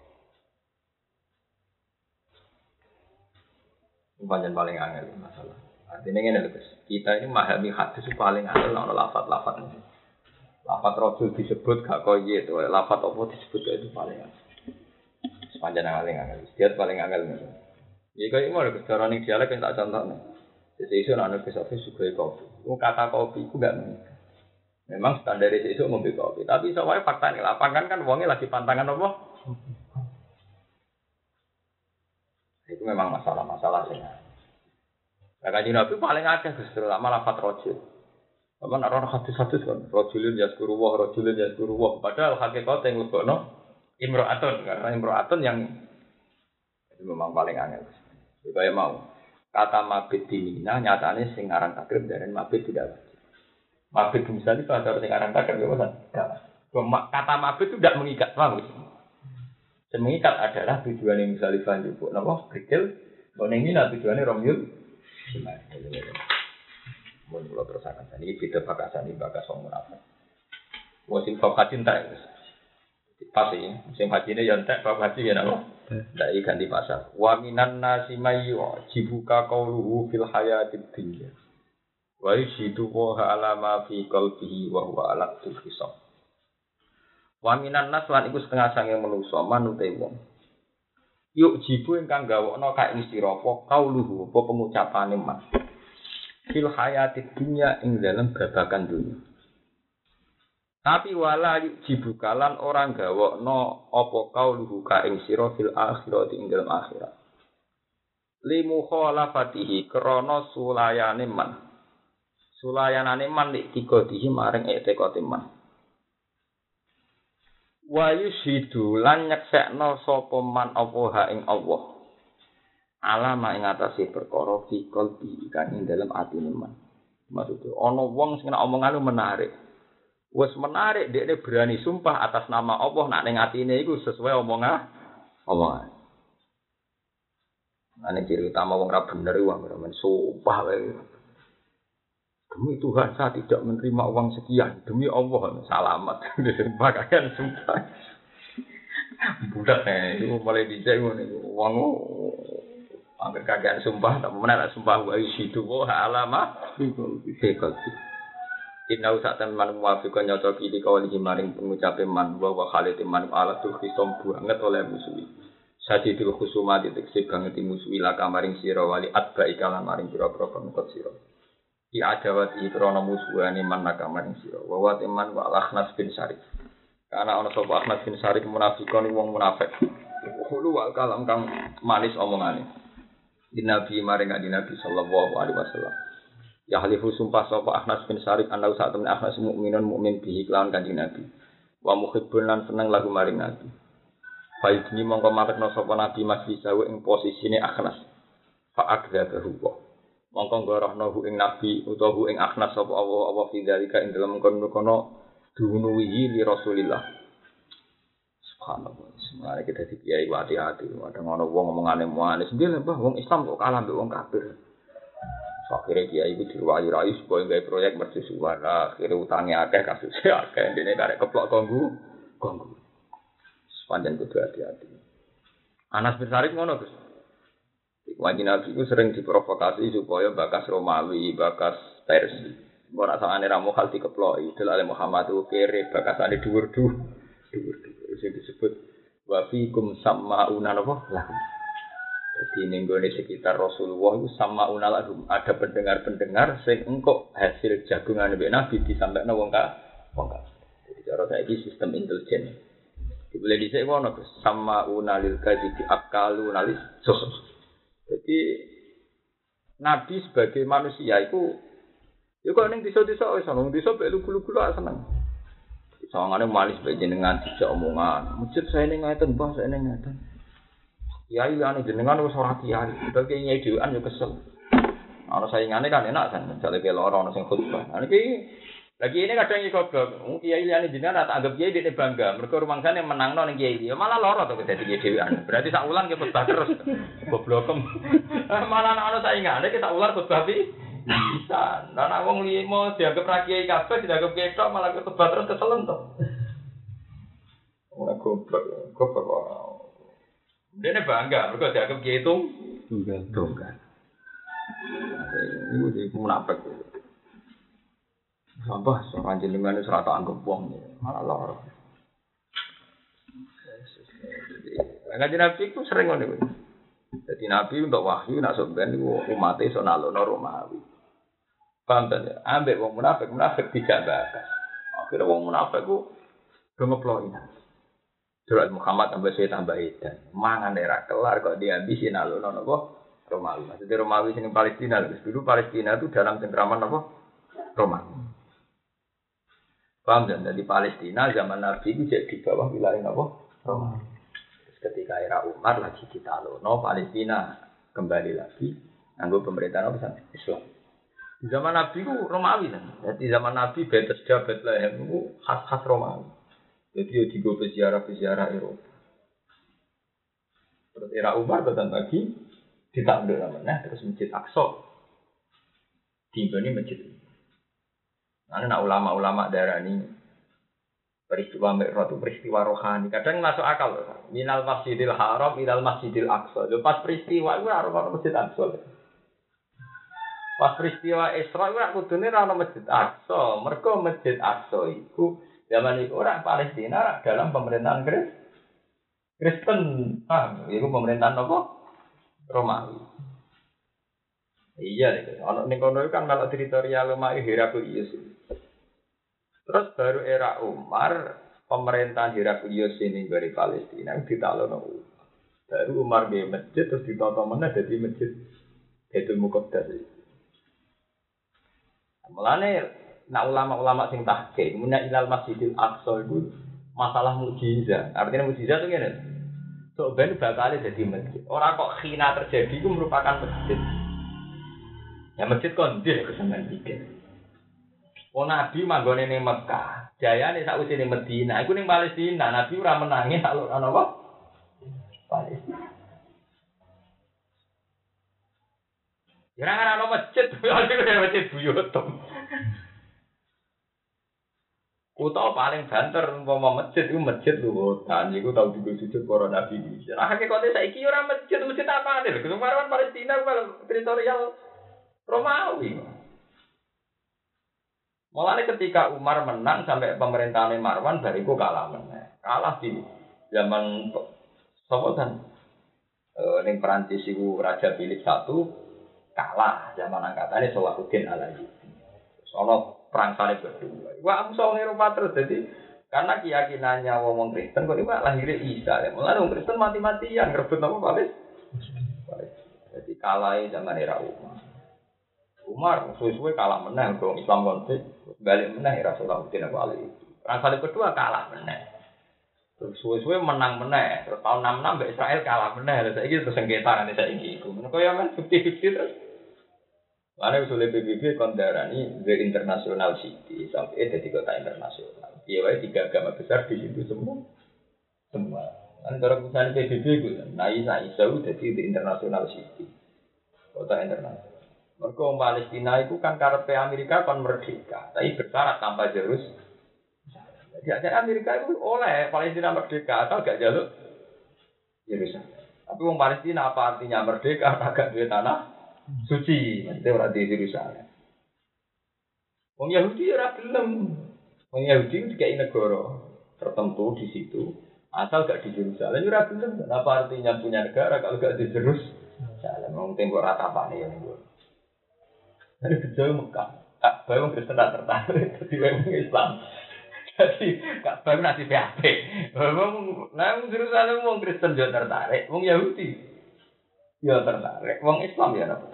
A: Panjang paling angel masalah. Artinya ini lho, kita ini memahami hadis paling angel ono lafat-lafat ini. Lafat rojul disebut gak koye itu, lafat apa disebut itu paling angel. Sepanjang paling angel, dia paling angel. Ya kayak mau ada cara nih dialek tak contoh nih. Jadi itu anak kesofi suka kopi. Itu kata kopi itu gak mengikat. Memang standar itu ngombe kopi. Tapi soalnya fakta nih lapangan kan uangnya lagi pantangan apa? Itu memang masalah-masalah sih. Nah, kaji Nabi paling akeh justru lama lafat rojul. Apa nak orang hadis-hadis kan? Rojulun yaskuru wah, rojulun yaskuru wah. Padahal hakikat yang lebih imro'atun. Karena imro'atun yang itu memang paling angel. Supaya mau. Kata mabit di Mina nyatanya sing aran takrib dan mabit tidak. Mabit misalnya kalau harus sing aran takrib ya bosan. Kata mabit itu tidak mengikat, paham Yang mengikat adalah tujuan yang misalnya lanjut, nopo kecil, kalau ini tujuannya romyul, Mun kula terusaken ini beda bakasan iki bakas wong munafik. Wong sing bakat cinta ya. Pas iki, sing hajine ya entek, bab haji ya napa? Ndak ganti pasar. Wa minan nasi mayyu jibuka qauluhu fil hayatid dunya. Wa yushidu wa ala ma fi qalbihi wa huwa ala hisab. Wa minan nas lan iku setengah sange manusa manute wong. Yuk jibu ingkang gawokno ka ing sira apa qauluhu apa pengucapane mas. Fil hayatid dunya ing dalam babakan dunia. Tapi wala jibukalan orang gawokno apa kau luhu ka ing sira fil akhirat ing dalam akhirat. Limu khalafatihi krana sulayane man. Sulayanane man lik dihi maring etekote man. Wa yushidu lan nyeksekno sapa man apa ha ing Allah. Alama ing atase perkara fi qalbi kan ing dalam atine man. Maksudnya ana wong sing omongane menarik. Wes menarik dia berani sumpah atas nama Allah nak ning atine iku sesuai omongan omongan. Ane ciri utama wong ra bener wong men sumpah wae. Demi Tuhan saya tidak menerima uang sekian. Demi Allah salamat. Sumpah kalian sumpah. Budak nih, itu mulai dijak nih. Uang Angger kagian sumpah, tak mana sumpah wa isidu wa alama fikol. Saat teman muafikan nyocoki di kawali maring pengucapin man bahwa khalid man ala tuh kisom banget oleh musuhi. Sajidul khusuma diteksi banget musuhi laka maring siro wali atba ikalan maring pengkot siro. Di adawat i krono musuhani man naka maring siro. Wawa teman wa akhnas bin syarif. Karena ono sopo akhnas bin syarif munafikon wong munafik. Hulu wal kalam kang manis omongane. Di nabi maring di nabi sallallahu alaihi wasallam. Ya halifu sumpah sapa Ahnas bin Sarik anda saat temen Ahnas mukminun mukmin bihi kelawan kanjeng Nabi. Wa muhibbun lan seneng lagu maring Nabi. Faidni mongko marekno sapa Nabi masih sawe ing posisine Ahnas. Fa wa. Mongko ngorohno hu ing Nabi utawa hu ing Ahnas sapa Allah Allah fi dzalika ing dalem kono-kono dunuwi li Rasulillah. Subhanallah. Semuanya kita dikiai hati-hati. Ada ngono wong ngomong aneh-aneh. Sembilan bah wong Islam kok kalah mbek wong kafir. Akhirnya dia itu diruayu-rayu supaya nggak proyek mercusuar. Nah, akhirnya utangnya akeh, kasusnya akeh. Ini karek keplok gonggu, gonggu. Sepanjang kudu hati-hati. Anas bin Sarik ngono Gus. Wajib Nabi itu sering diprovokasi supaya bakas Romawi, bakas Persia. Ora sangane ra mokal dikeploi, delale Muhammad itu kere bakasane dhuwur-dhuwur. Dhuwur-dhuwur disebut wa fikum sama'una lahum. Jadi ning sekitar Rasulullah itu sama unalahum ada pendengar-pendengar sing engkok hasil jagungan Nabi Nabi disampaikan wong ka wong ka. Jadi cara saiki sistem intelijen. Boleh dhisik ngono Gus, sama unalil kadhi akalu nalis sosok. Jadi Nabi sebagai manusia itu Ya kok ning desa-desa wis ana desa mek lugu-lugu lah seneng. Sawangane manis bae jenengan dijak omongan. Masjid saya ning ngeten, Mbah, saya ning ngeten. Kiai ane jenengan wis ora kiai, nyai dhewean yo kesel. Ana saingane kan enak kan, misale ke loro ana sing khutbah. Iki lagi ini kadang iki goblok. Kiai liane jenengan tak anggap kiai dene bangga. Mergo rumangsane menangno ning kiai dia malah loro to dadi kiai dhewean. Berarti sak wulan ke khutbah terus. Goblokem. malah ana saingane ke sak wulan khutbah pi bisa. Nah, nak wong limo dianggap ra kiai kabeh, dianggap kiai tok malah ketebak terus keselen to. Ora goblok, goblok. Dene bangga, mergo dianggap kiai itu
B: Tunggal.
A: tunggal. Iku di munafik. Sampah seorang jenengan ora tak anggap wong malah lara. Ngaji Nabi itu sering ngono. Jadi Nabi untuk wahyu nak sampean niku umate iso nalono Romawi. Paham ta ya? Ambek wong munafik, munafik tidak bakas. Akhirnya wong munafik ku do ngeploi. Surat Muhammad sampai saya tambah edan. Mangan era kelar kok dihabisi nalono napa? Romawi. Maksudnya Romawi sini Palestina. Dulu Palestina itu dalam cengkraman apa? Romawi. Paham dan Jadi Palestina zaman Nabi itu jadi di bawah wilayah apa? Romawi. Ketika era Umar lagi kita lono Palestina kembali lagi nganggo pemerintahan apa Islam. Zaman Nabi itu Romawi kan. Jadi zaman Nabi Bethesda Bethlehem itu khas-khas Romawi. Jadi ya digo peziarah-peziarah Eropa. Terus era Umar datang lagi ditakluk namanya terus Masjid Aqsa. Tiba ini masjid. Nah, nak ulama-ulama daerah ini peristiwa Mi'raj itu peristiwa rohani. Kadang masuk akal loh. Minal Masjidil Haram, minal Masjidil Aqsa. Lepas peristiwa itu harus orang Masjid Aqsa. Pas peristiwa Isra itu aku dunia orang Masjid Aqsa. Mereka Masjid Aqsa itu zaman itu orang Palestina dalam pemerintahan Kristen. Kristen, ah, itu pemerintahan apa? Romawi. Iya, itu. Ono ning kono kan kalau teritorial Romawi Heraklius. Terus baru era Umar, pemerintahan Heraklius ini dari Palestina ditalono Baru Umar di masjid terus ditata mana jadi masjid Baitul Muqaddas. Mulane nak ulama-ulama sing tahqiq, muna ilal Masjidil Aqsa itu masalah mukjizat. Artinya mukjizat itu ngene. So ben bakal jadi masjid. Orang kok khina terjadi itu merupakan masjid. Ya masjid kon dia kesenangan pikir. Oh Nabi manggone ning Mekah, jayane sak usine Medina, iku ning Palestina, Nabi ora menangi alur ana apa? Palestina. Ya ora ana masjid, ada masjid buyutum. Kutha paling banter umpama masjid itu masjid luhutan, iku tau digo sujud para nabi. Nah hakikate saiki ora masjid, masjid apa nih? Kemarin Palestina teritorial Romawi. Mulanya ketika Umar menang sampai pemerintahan Marwan bariku kalah menang. Kalah di zaman Sopo kan e, ning Perancis itu Raja Philip satu kalah zaman angkatannya Salahuddin Alayubi. Sono perang salib kedua. Wah, musuh Eropa terus jadi karena keyakinannya wong Kristen kok iku lahirnya Isa. Ya. Mulane wong Kristen mati-matian ngerebut apa Palis? Jadi kalah zaman era Umar. Umar suwe-suwe kalah menang dong Islam konflik balik menang ya Rasulullah Abu Ali. Salib kedua kalah menang. Terus suwe-suwe menang menang. Terus tahun 66 Mbak Israel kalah menang. Terus ini terus sengketa nanti ingin iku. Kau ya kan 50-50 terus. Lalu usulnya PBB kondarani the international city sampai jadi kota internasional. Iya, wae tiga agama besar di situ semua. Semua. Kan kalau misalnya PBB nah Isa Isa jadi the international city, kota internasional. Orang Palestina itu kan karepe Amerika kon merdeka, tapi bersyarat tanpa Jerus. Jadi Amerika itu oleh Palestina merdeka atau gak jaluk Yerusalem. Tapi orang Palestina apa artinya merdeka? Agak duit tanah suci, itu orang di. Wong Yahudi ora gelem. Wong Yahudi kayak negara tertentu di situ. Asal gak di Yerusalem ora gelem. Apa artinya punya negara kalau gak di Yerusalem? Wong tembok rata apa nih yang Dari kecil Mekah. Kak Bayu Kristen tak tertarik. Jadi wong Islam. Jadi Kak Bayu nasi PHP. Wong nah Yerusalem wong Kristen juga tertarik. Wong Yahudi ya tertarik. Wong Islam ya apa?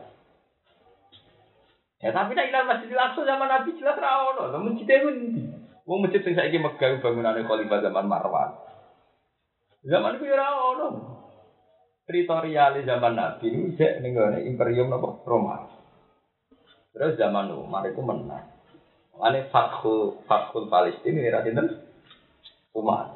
A: Ya tapi nek ilal Masjidil Aqsa zaman Nabi jelas ra ono. Lah masjid e endi? Wong masjid sing saiki megah bangunane Khalifah zaman Marwan. Zaman itu ora ono. Teritorial zaman Nabi cek ning Imperium napa Roma. Terus zaman Umar itu menang. Ane Fathul Fathul Palestina ini ra dinten Umar.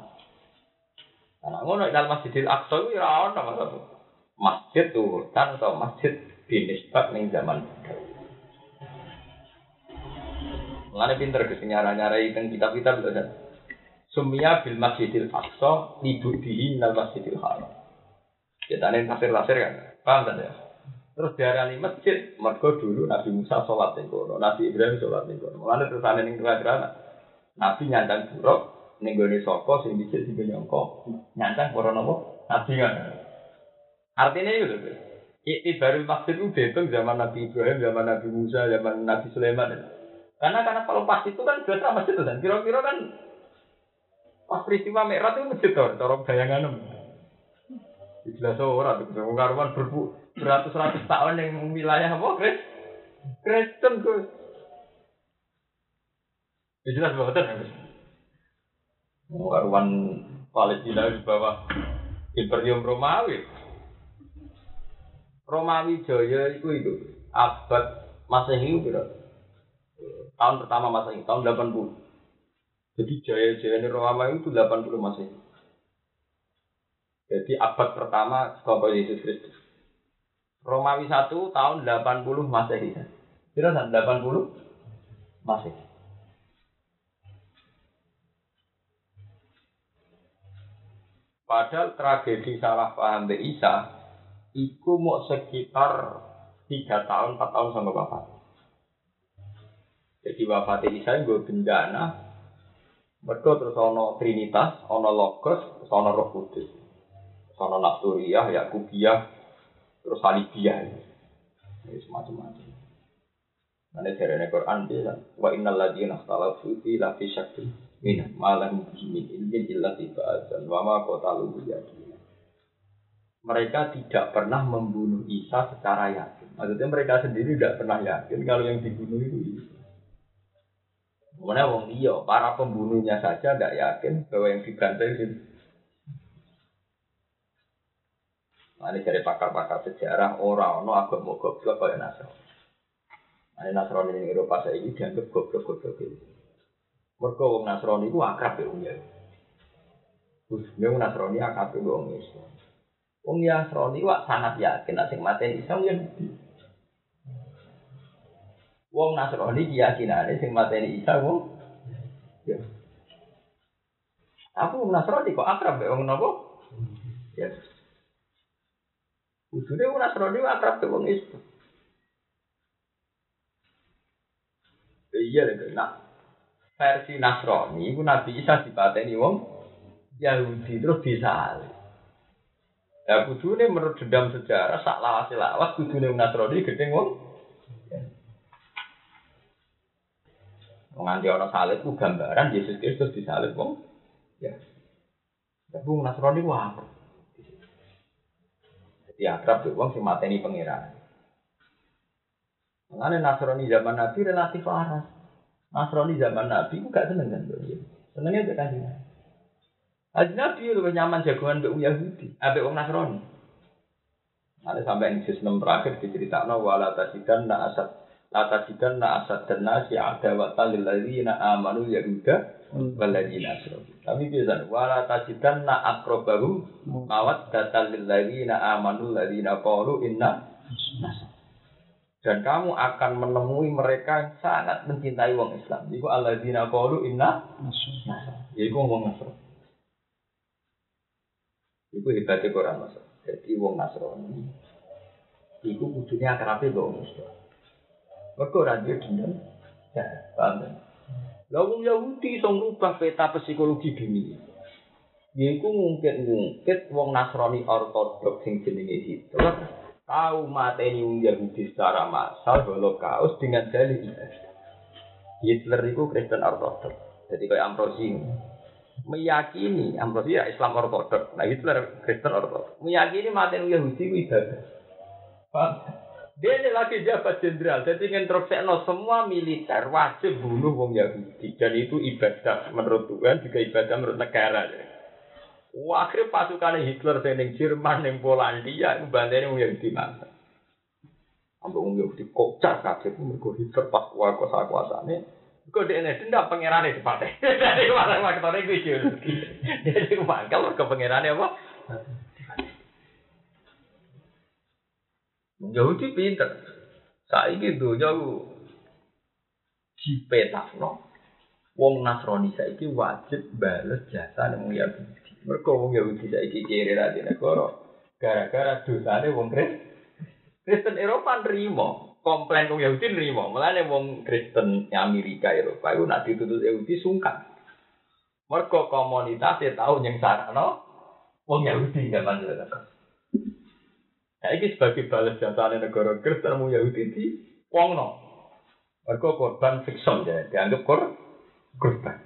A: Nah, ngono ilal Masjidil Aqsa itu ora ono. Masjid tuh kan atau masjid binisbat ning zaman. Mengenai pinter ke nyara-nyarai tentang kitab-kitab itu kan. Sumia bil masjidil aqsa libudihi nal masjidil haram. Kita ini tafsir-tafsir kan. Paham kan ya? Terus diarani masjid, mergo dulu Nabi Musa sholat ning kono, Nabi Ibrahim sholat ning kono. Mulane ane ning tengah Nabi nyandang buruk ning gone saka sing dicek sing nyongko. Nyandang para napa? Nabi kan. Artinya itu lho. Iktibarul masjid itu dihitung zaman Nabi Ibrahim, zaman Nabi Musa, zaman Nabi Sulaiman. Karena karena kalau pas itu kan biasa masjid dan kira-kira kan pas peristiwa Mi'raj itu masjid tuh, cara bayangan Jelas orang tuh, karuan berbu beratus-ratus tahun yang wilayah apa, Chris? Kristen Gus. Ya jelas banget kan, Gus. Karuan Palestina di bawah Imperium Romawi. Romawi Jaya itu itu abad Masehi berapa? tahun pertama Masehi, tahun 80. Jadi jaya-jaya Romawi itu 80 Masehi. Jadi abad pertama setelah Yesus Kristus. Romawi 1 tahun 80 Masehi. Kira 80 Masehi. Padahal tragedi salah paham Mbak Isa, itu mau sekitar 3 tahun, 4 tahun sampai wafat. Jadi wafat Isa gue bencana. Mereka terus ono Trinitas, ono Logos, terus ono Roh Kudus. Terus ono Nasturiyah, Yakubiyah, terus Salibiyah. Ini semacam-macam. Nanti dari Quran dia wa innal ladzina ikhtalafu fi la fi syakkin min ma lahum min ilmin illa tiba'atan wa ma qatalu Mereka tidak pernah membunuh Isa secara yakin. Maksudnya mereka sendiri tidak pernah yakin kalau yang dibunuh itu Isa. Mana wong iya, para pembunuhnya saja tidak yakin bahwa yang dibantai itu. Nah, ini dari pakar-pakar sejarah orang no agak mau goblok kayak Nasrani. Nah, ini Nasrani di Eropa saya ini dianggap goblok-goblok itu. Mereka wong Nasrani itu akrab ya umnya. Terus dia wong Nasrani akrab ya wong Islam. Wong Nasrani wak sangat yakin asing mati Islam yang Wong Nasrani keyakinane sing mateni Isa wong ya. Aku wong Nasrani kok akrab mbek wong napa? Ya. Ujune wong Nasrani akrab mbek wong Islam. Iya lho, nah. Versi Nasrani iku Nabi Isa dipateni wong Yahudi terus disalib. Ya kudune menurut dendam sejarah sak lawas-lawas kudune wong Nasrani gedeng wong Nganti orang salib itu gambaran Yesus Kristus disalib wong. Ya. Tapi Nasrani apa? Jadi akrab tuh wong sing mateni pangeran. Mengenai Nasrani zaman Nabi relatif waras. Nasrani zaman Nabi ku gak seneng kan Senengnya itu kan Haji Nabi lebih nyaman jagoan untuk Yahudi, abe wong Nasrani. Ada sampai yang sistem terakhir diceritakan wala tasidan na asad Lata jidan na asad dan nasi ada wata lilladzina amanu yahuda asrofu. Tapi biasa, wala tajidan na akrobahu mawat data lilladzina amanu ladzina qalu inna Dan kamu akan menemui mereka yang sangat mencintai wong Islam. Iku alladzina qalu inna nasr. Iku wong Nasr. Iku hebatnya Quran Mas. Jadi wong Nasrani iku kudune akrabe wong Islam. Mergo ora duwe dendam. Ya, paham. Lah wong Yahudi iso ngubah peta psikologi dunia. Yaiku ngungkit-ngungkit wong Nasrani ortodoks sing jenenge Hitler tahu mateni wong Yahudi secara massal Holocaust dengan ibadah. Hitler itu Kristen ortodoks. Jadi kayak Ambrosi meyakini Ambrosi ya Islam ortodoks. Nah Hitler Kristen ortodoks. Meyakini mateni Yahudi itu ibadah. Dia ini lagi jabat jenderal, jadi nginterupsekno semua militer wajib bunuh wong Yahudi dan itu ibadah menurut Tuhan juga ibadah menurut negara. Akhirnya pasukan Hitler ning Jerman ning Polandia iku bandene wong Yahudi mangsa. Ambil wong Yahudi kocak kabeh mergo Hitler pas kuasa kuasane. Kok dia dendam pangerane di partai. Dari mana waktone kuwi ideologi. Jadi mangkal ke pangerane apa? Wong Yahudi pinter. Saiki donya dipetakno. Wong Nasrani saiki wajib bales jasa wong Yahudi. Mergo wong Yahudi saiki kiri ra negara gara-gara dosane wong Kristen. Eropa nerima, komplain wong Yahudi nerima. Mulane wong Kristen Amerika Eropa iku nak dituntut Yahudi sungkan. Mergo komunitasnya tahu yang sarana wong Yahudi zaman dulu. Nah, ini sebagai balas jasa negara Kristen wong Yahudi di wongno. Mergo korban fiksion ya, dianggap kor korban.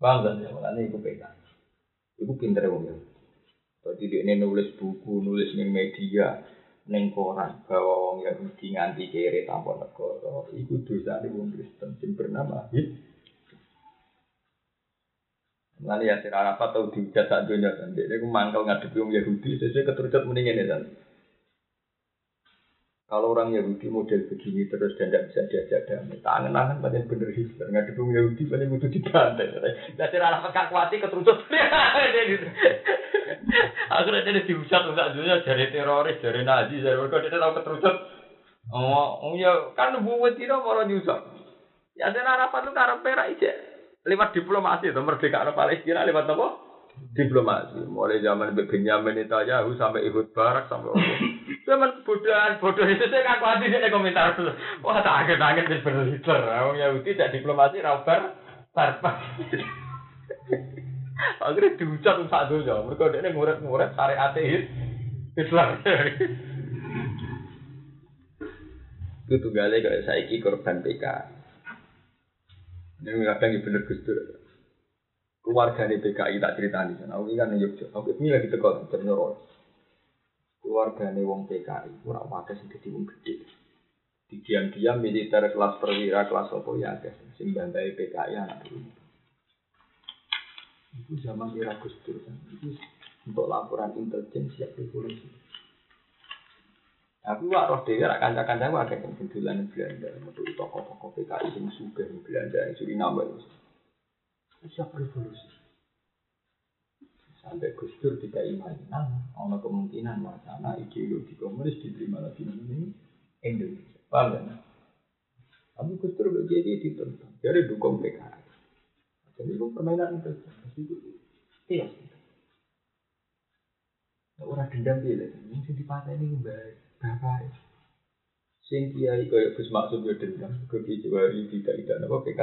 A: Paham kan ya? Mulane iku pegang. Iku pinter wong ya. Jadi dia ini nulis buku, nulis ning media, ning koran bahwa wong Yahudi nganti kere tanpa negara. Iku dosa wong Kristen sing bernama. Nanti ya sira apa tau dihujat sak dunia kan. Dia mangkel ngadepi wong Yahudi, sesuai keterucut mendingin ya kan. Kalau orang Yahudi model begini terus dan tidak bisa diajak damai, tangan-tangan banyak bener Hitler, nggak dukung Yahudi banyak butuh dibantai. Jadi anak pekak kuati keterucut. Akhirnya dia dihujat untuk dunia dari teroris, dari Nazi, dari mereka dia tahu keterucut. Oh, oh ya kan buat itu mau nyusap. Ya dan harapan itu karena perak aja. Lewat diplomasi itu merdeka Palestina lewat apa? Diplomasi. Mulai zaman Benjamin Netanyahu sampai ikut barak sampai apa. Zaman bodohan, bodoh itu saya ngaku hati dia komentar dulu. Wah tak angin angin jadi bener Hitler. Orang Yahudi tidak diplomasi rabar tarpa. Akhirnya untuk satu jam. Mereka dia nguret-nguret syariat Hitler. Itu tunggalnya kayak saiki korban PK. Ini kadang bener Gus Dur. Keluarga PKI tak cerita di sana. Aku kan yuk, aku ini lagi tegal jam nyorol. Keluarga wong PKI, kurang wadah sing gede wong gede. Di diam-diam militer kelas perwira kelas apa ya guys, sing bantai PKI anak dulu. Itu zaman era Gus Dur kan. Itu untuk laporan intelijen siap revolusi. Aku wak roh dhewe rak kanca-kanca akeh sing dolan Belanda, metu toko-toko PKI sing sugih ning Belanda, sing wis. Siap revolusi. Sampai Gus Dur tidak mainan, ada kemungkinan wacana ideologi komunis diterima lagi di Indonesia. Paham ya? Tapi Gus Dur jadi ditentang, jadi dukung PKI. Jadi itu permainan itu, itu iya. Orang dendam dia, yang dipatah ini baik. Bapak sing kiai kaya Gus Maksud yo dendam ke Kiai tidak tidak napa PK.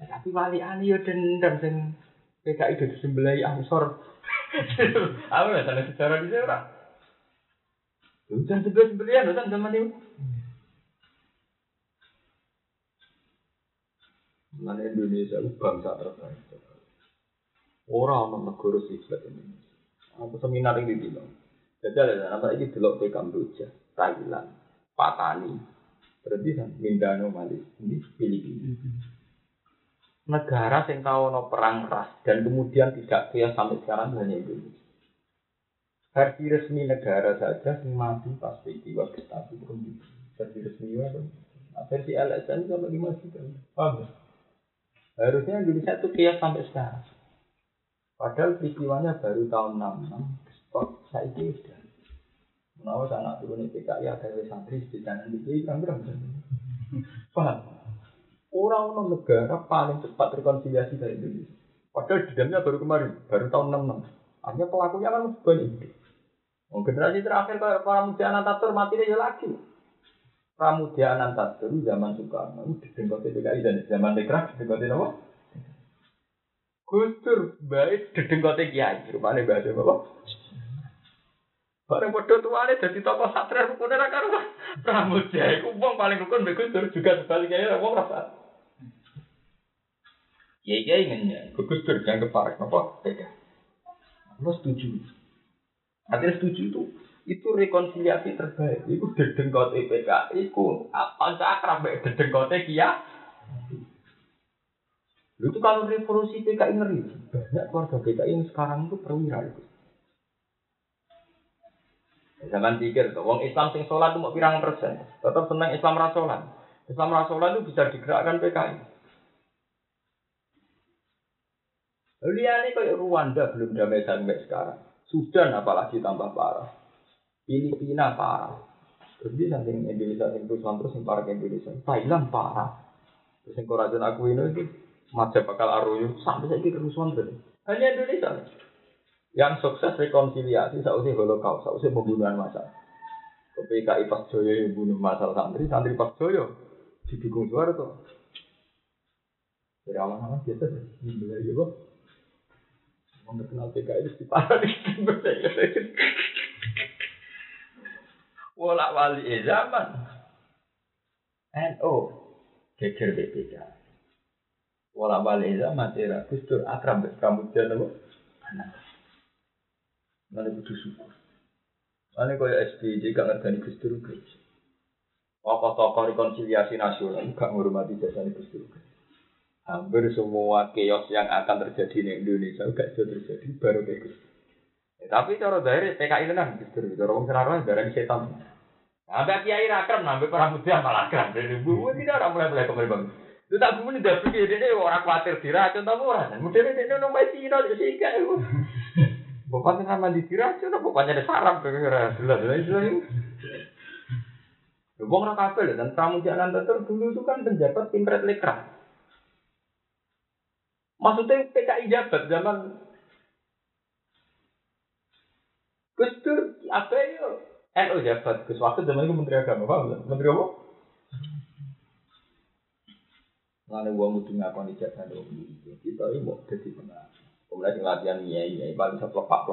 A: Ya, tapi wali ani yo dendam sing PKI itu disembelai ansor. Aku ya sana secara di ora. Udah sebelah sembelian udah zaman itu. Mana Indonesia itu bangsa terbaik. Orang orang negara sifat Indonesia. Aku seminar ini bilang. Jadi ada apa ini delok ke Kamboja, Thailand, Patani, berarti kan Mindanao, Malaysia, ini Filipina. Negara yang tahu no perang ras dan kemudian tidak kaya sampai sekarang hanya Indonesia. Versi resmi negara saja yang mati pas peristiwa prestasi belum versi resmi apa? Nah, versi LSM sama lima juta. Paham ya? Harusnya Indonesia itu kaya sampai sekarang. Padahal peristiwanya baru tahun 66 kok saya sudah Menawa anak turun PKI ada santri di sana di kan berang Paham? Orang orang negara paling cepat rekonsiliasi dari Indonesia. Padahal di dalamnya baru kemarin, baru tahun 66. Artinya pelakunya kan banyak. Oh, generasi terakhir kayak para muda Anantatur mati dia lagi. Pramudia Anantatur zaman Soekarno itu didengkoti PKI dan zaman Dekra didengkoti apa? Gustur baik didengkoti Kiai, rupanya bahasa apa? Bareng padha tuane dadi tokoh satria rukune ra karo Pramudia wong paling rukun mbek Gustur juga sebaliknya ya wong rasa. Ya iya inginnya, Gustur jangan keparek apa? Beda. Lo setuju. Artinya setuju itu itu rekonsiliasi terbaik. Itu dedengkot IPK, itu apa akrab mbek dedengkot Kia. Itu kalau revolusi PKI ngeri, banyak keluarga PKI yang sekarang itu perwira itu. Zaman pikir, wong Islam sing sholat itu mau pirang persen, tetap senang Islam rasolan. Islam rasolan itu bisa digerakkan PKI. Liane kayak Rwanda belum damai sampai sekarang. Sudan apalagi tambah parah. Filipina parah. Terus di samping Indonesia yang terus terus yang parah Indonesia. Thailand parah. Terus yang korajan aku ini itu macam bakal aruyu sampai saya kira kerusuhan terus. Hanya Indonesia yang sukses rekonsiliasi sausnya holocaust, sausnya pembunuhan massal. PKI Pak Joyo yang bunuh massal santri, santri Pak Joyo didukung tuh. Dari awal-awal biasa ini ya Mau kenal PKI itu parah di Wala wali e zaman. NO geger BPK. Wala wali e zaman tera kustur akrab pramudia nopo. Anak. Lalu kudu syukur. Lalu kaya SBY gak ngerti Gus Dur Tokoh-tokoh rekonsiliasi nasional gak menghormati jasa Gus Dur Hampir semua chaos yang akan terjadi di Indonesia gak bisa terjadi baru kayak Gus ya, Tapi cara dari PKI tenang Dur. Cara orang senaruh dari setan. Sampai kiai rakrem, sampai para muda malah keren. Dari bu, tidak orang mulai mulai kembali bang. Itu tak bu ini dah pikir ini orang khawatir diracun tamu orang. Mungkin ini nong masih nong sih kan. Bapaknya nama di diracun, bapaknya ada sarap kira jelas jelas jelas. Wong ora kabel dan Pramudia Anantatur dulu itu kan penjabat Impret Lekra. Maksudnya PKI jabat zaman Gus Dur apa ya? NU jabat Gus Wakil zaman itu Menteri Agama, paham Menteri apa? Lalu uang udah ngapa nih jasa dong kita ini mau jadi pengaruh. Kemudian latihan iya iya paling bisa pelpak.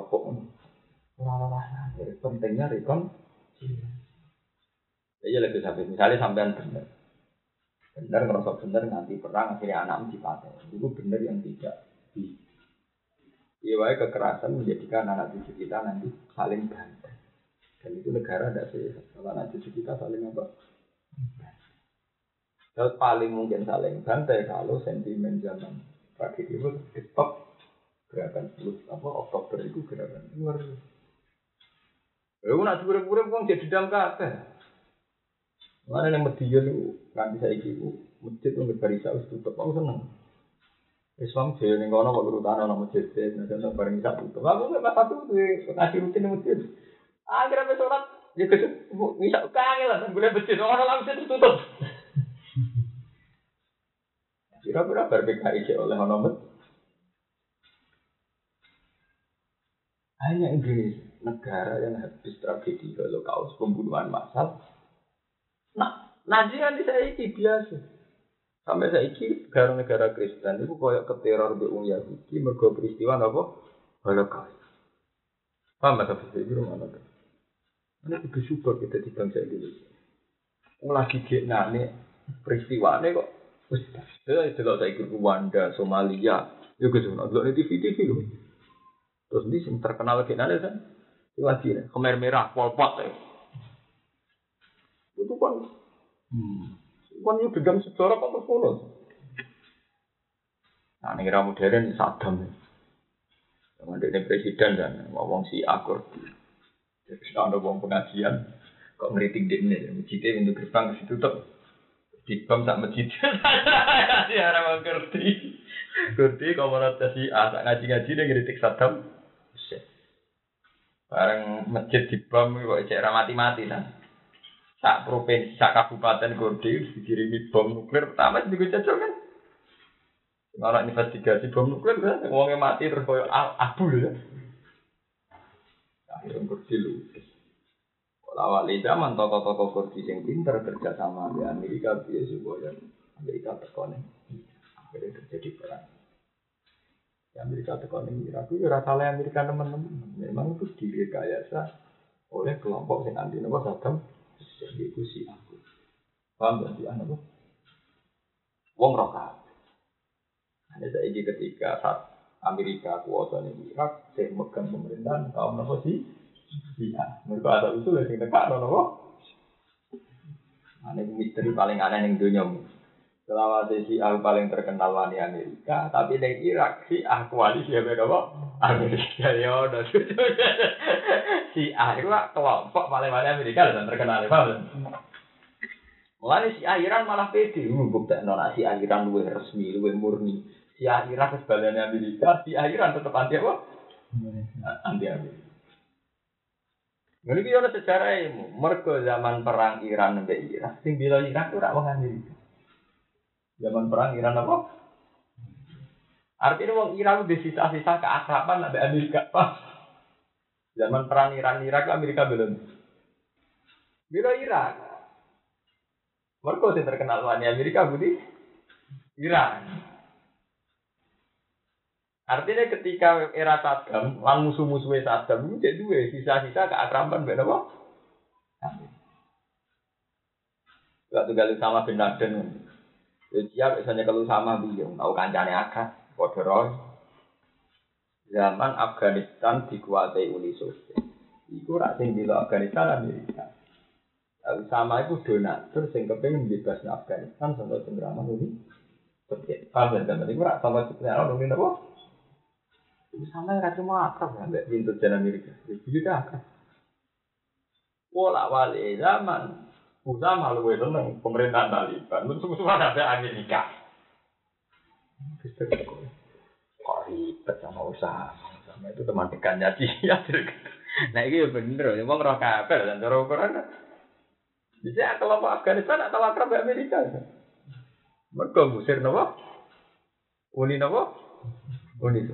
A: Orang-orang dari pentingnya rekon. Iya lebih sampai misalnya sampean bener, bener ngerasa bener nanti perang akhirnya anak dipakai. Itu bener yang tidak di. Iya kekerasan menjadikan anak cucu kita nanti saling bantai. Dan itu negara tidak sehat. Kalau anak cucu kita saling apa? Terus paling mungkin saling bantai kalau sentimen zaman tragedi itu stop gerakan 10 apa Oktober itu gerakan luar Lalu nak pura-pura uang jadi dalam kata. Mana yang Medion itu nanti saya itu masjid itu berbarisa harus tutup. Aku seneng. Islam jaya nih kono kok urutan ono masjid. Nanti untuk bareng tutup. Aku nggak pas satu tuh ngasih rutin di masjid. Akhirnya sholat ya kesuk bisa kangen lah. Boleh masjid orang langsung tutup. Kira-kira berbeda oleh ono masjid. Hanya Indonesia, negara yang habis tragedi Holocaust, pembunuhan massal. Nah, nanti kan saya ini biasa. Sampai saya ini negara-negara Kristen itu koyok ke teror di Ung Yahudi, mergo peristiwa apa? Holocaust. Paham tak bisa itu mana? Ini juga super kita di bangsa Indonesia. Lagi dia nane peristiwa ini kok. Saya tidak saya ikut Rwanda, Somalia, ya gue cuma nonton di TV TV loh. Terus ini yang terkenal lagi nanti kan, nih, kemer merah, polpot ya. Itu kan, hmm, kan itu dendam sejarah kan terus Nah, ini era modern Saddam. Yang ada presiden dan ngomong si akur. Jadi ada ngomong pengajian, kok ngeritik di ini, masjidnya untuk gerbang ke situ tuh. Di bam tak masjid. Ya orang ngerti. Ngerti kalau menurut si A, ngaji-ngaji dia ngeritik Saddam. Bareng masjid dibom kok cek mati-mati nah. Sak provinsi, sak kabupaten Gorde dikirimi bom nuklir pertama sing dijajal kan. Kalau investigasi bom nuklir kan wongnya mati terus koyo al- abu ya. Akhirnya Gorde lulus. Kalau awal zaman tokoh-tokoh Kurdi yang pinter kerja sama di Amerika biar supaya Amerika tekonin. Akhirnya terjadi perang. Di Amerika tekonin Irak itu rasa oleh Amerika teman-teman. Memang itu direkayasa oleh kelompok yang anti nopo Saddam. Jadi itu si aku. Paham gak sih anak Wong roka. Hanya saya ketika saat Amerika kuasa di Irak, saya megang pemerintahan kaum nopo sih. Iya, mereka ada usul yang dekat nopo. Ini misteri paling aneh yang dunia. Selama si A paling terkenal wani Amerika, tapi di Irak si A koalisi beda kok. Amerika ya udah si A itu kelompok paling wani Amerika dan terkenal paham? Mulai si A Iran malah pede, uh, bukti nona si A Iran luwe resmi, luwe murni. Si A Iran kesebalannya Amerika, si A Iran tetap anti apa? Anti Amerika. Ini kita ada sejarah ilmu. Mergo zaman perang Iran sampai Irak, sing bila Irak itu rak wong Amerika. Zaman perang Iran apa? Artinya wong Iran udah sisa-sisa keakraban sampai Amerika pas. Zaman perang Iran Irak Amerika belum. Bila Irak. Mergo sing terkenal wani Amerika budi Iran. Artinya ketika era Saddam, lang musuh-musuhnya Saddam itu jadi dua sisa-sisa keakraban beda apa? Gak tinggal sama bin Laden. Ya siap misalnya kalau sama beliau, tahu kancane akas, kodoroy. Zaman Afghanistan dikuasai Uni Soviet. Iku rak sing bila Afghanistan Amerika. Lalu sama itu donatur sing kepengen bebas Afghanistan sampai penggeraman Uni Soviet. Paham kan? Iku rak sama penggeraman Uni apa? Itu sama yang cuma akrab ya, mbak pintu jalan Amerika. Itu juga akrab. Pola wali zaman Usama lu itu neng pemerintahan Taliban, semua ada Amerika. Kok ribet sama usaha, sama itu teman dekatnya dia. Nah ini ya bener, ya mau ngerok kabel dan cara ukuran. Bisa kelompok Afghanistan atau akrab Amerika. Mereka musir nopo, uni nopo, uni itu.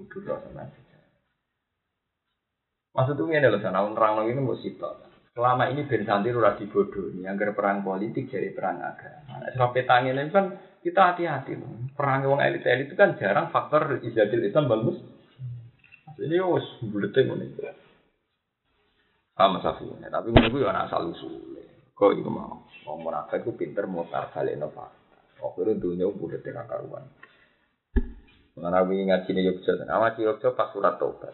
A: Kudu doa sama Maksud itu ini loh, sana orang ini mau. Selama ini Ben udah dibodoh, ini agar perang politik jadi perang agama. Nah, Soal petangin ini kan kita hati-hati loh. Perang wong elit elit itu kan jarang faktor izadil Islam bagus. Ini wos buletin ini. Sama safi tapi menurut gue anak asal usul. Kok itu mau? Mau munafik itu pinter balik nova. Oh, itu dunia buletin akaruan. Mengenai ngaji nih Yogyakarta, awak Yogyakarta pas surat tobat.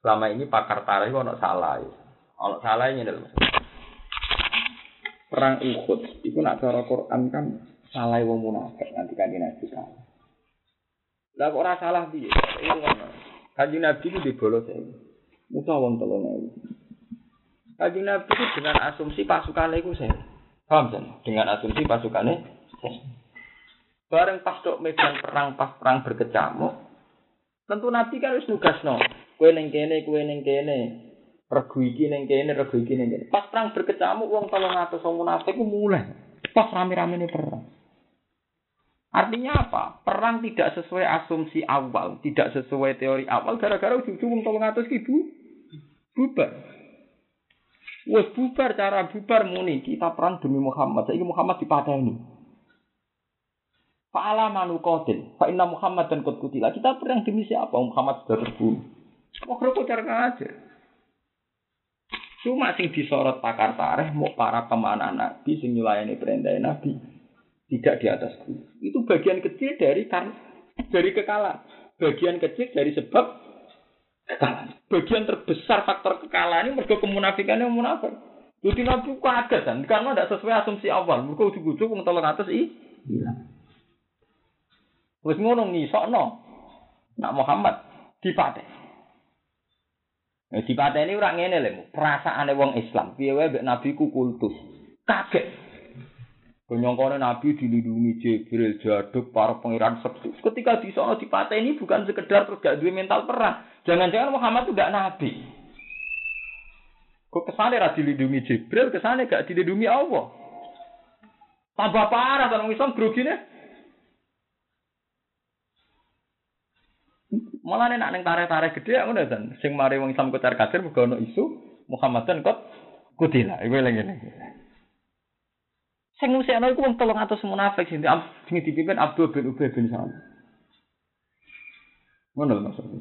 A: Selama ini pakar tarikh ono salah. ya. Ono salah ini dalam perang Uhud. Itu nak cara Quran kan salah wong munafik nanti kan nabi kan. Lah kok ora salah piye? Itu. Kanjeng Nabi itu dibolos ya. Musa wong telung ewu. Kanjeng Nabi itu dengan asumsi pasukannya itu saya. Paham kan? Dengan asumsi pasukannya saya. Bareng pas tok medan perang pas perang berkecamuk. Tentu Nabi kan wis nugasno. Kowe ning kene, kowe ning kene. Regu iki ning kene, regu iki ning kene. Pas perang berkecamuk wong 300 wong munafik ku mulai. Pas rame-rame ini perang. Artinya apa? Perang tidak sesuai asumsi awal, tidak sesuai teori awal gara-gara ujung-ujung wong 300 ki bu bubar. Wes bubar cara bubar muni kita perang demi Muhammad. Saiki Muhammad dipateni. Fa'ala manu qatil. Fa inna Muhammad dan qad kutila. Kita perang demi siapa? Muhammad sudah terbunuh. Kok cara aja. Cuma sing disorot pakar tareh mau para pemanah Nabi sing nyulayani perintah Nabi tidak di atas guru. Itu bagian kecil dari kan dari kekalahan. Bagian kecil dari sebab kekalahan. Bagian terbesar faktor kekalahan ini mergo kemunafikannya munafik. Jadi Nabi kaget kan karena tidak sesuai asumsi awal. Mergo ujug-ujug wong 300 i hilang. Wis ngono ngisokno. Nak Muhammad dipateh. Nah, dipateni ora ngene lho, perasaane wong Islam. Piye wae Nabi ku kultus. Kaget. Kenyongkone Nabi dilindungi Jibril, Jaduk, para pangeran sepuh. Ketika di sana dipateni bukan sekedar terus gak duwe mental perang. Jangan-jangan Muhammad itu gak Nabi. Kok kesane ra dilindungi Jibril, kesane gak dilindungi Allah. Tambah parah orang Islam grogine. Malah nek nang tarik-tarik gede ngono dan sing mari wong Islam kocar kacir mergo ono isu Muhammadan kok kutila. Iku eling-eling. Sing ngusikno iku wong 300 munafik sing sing dipimpin Abdul bin Ubay bin Salul. Ngono lho maksudnya.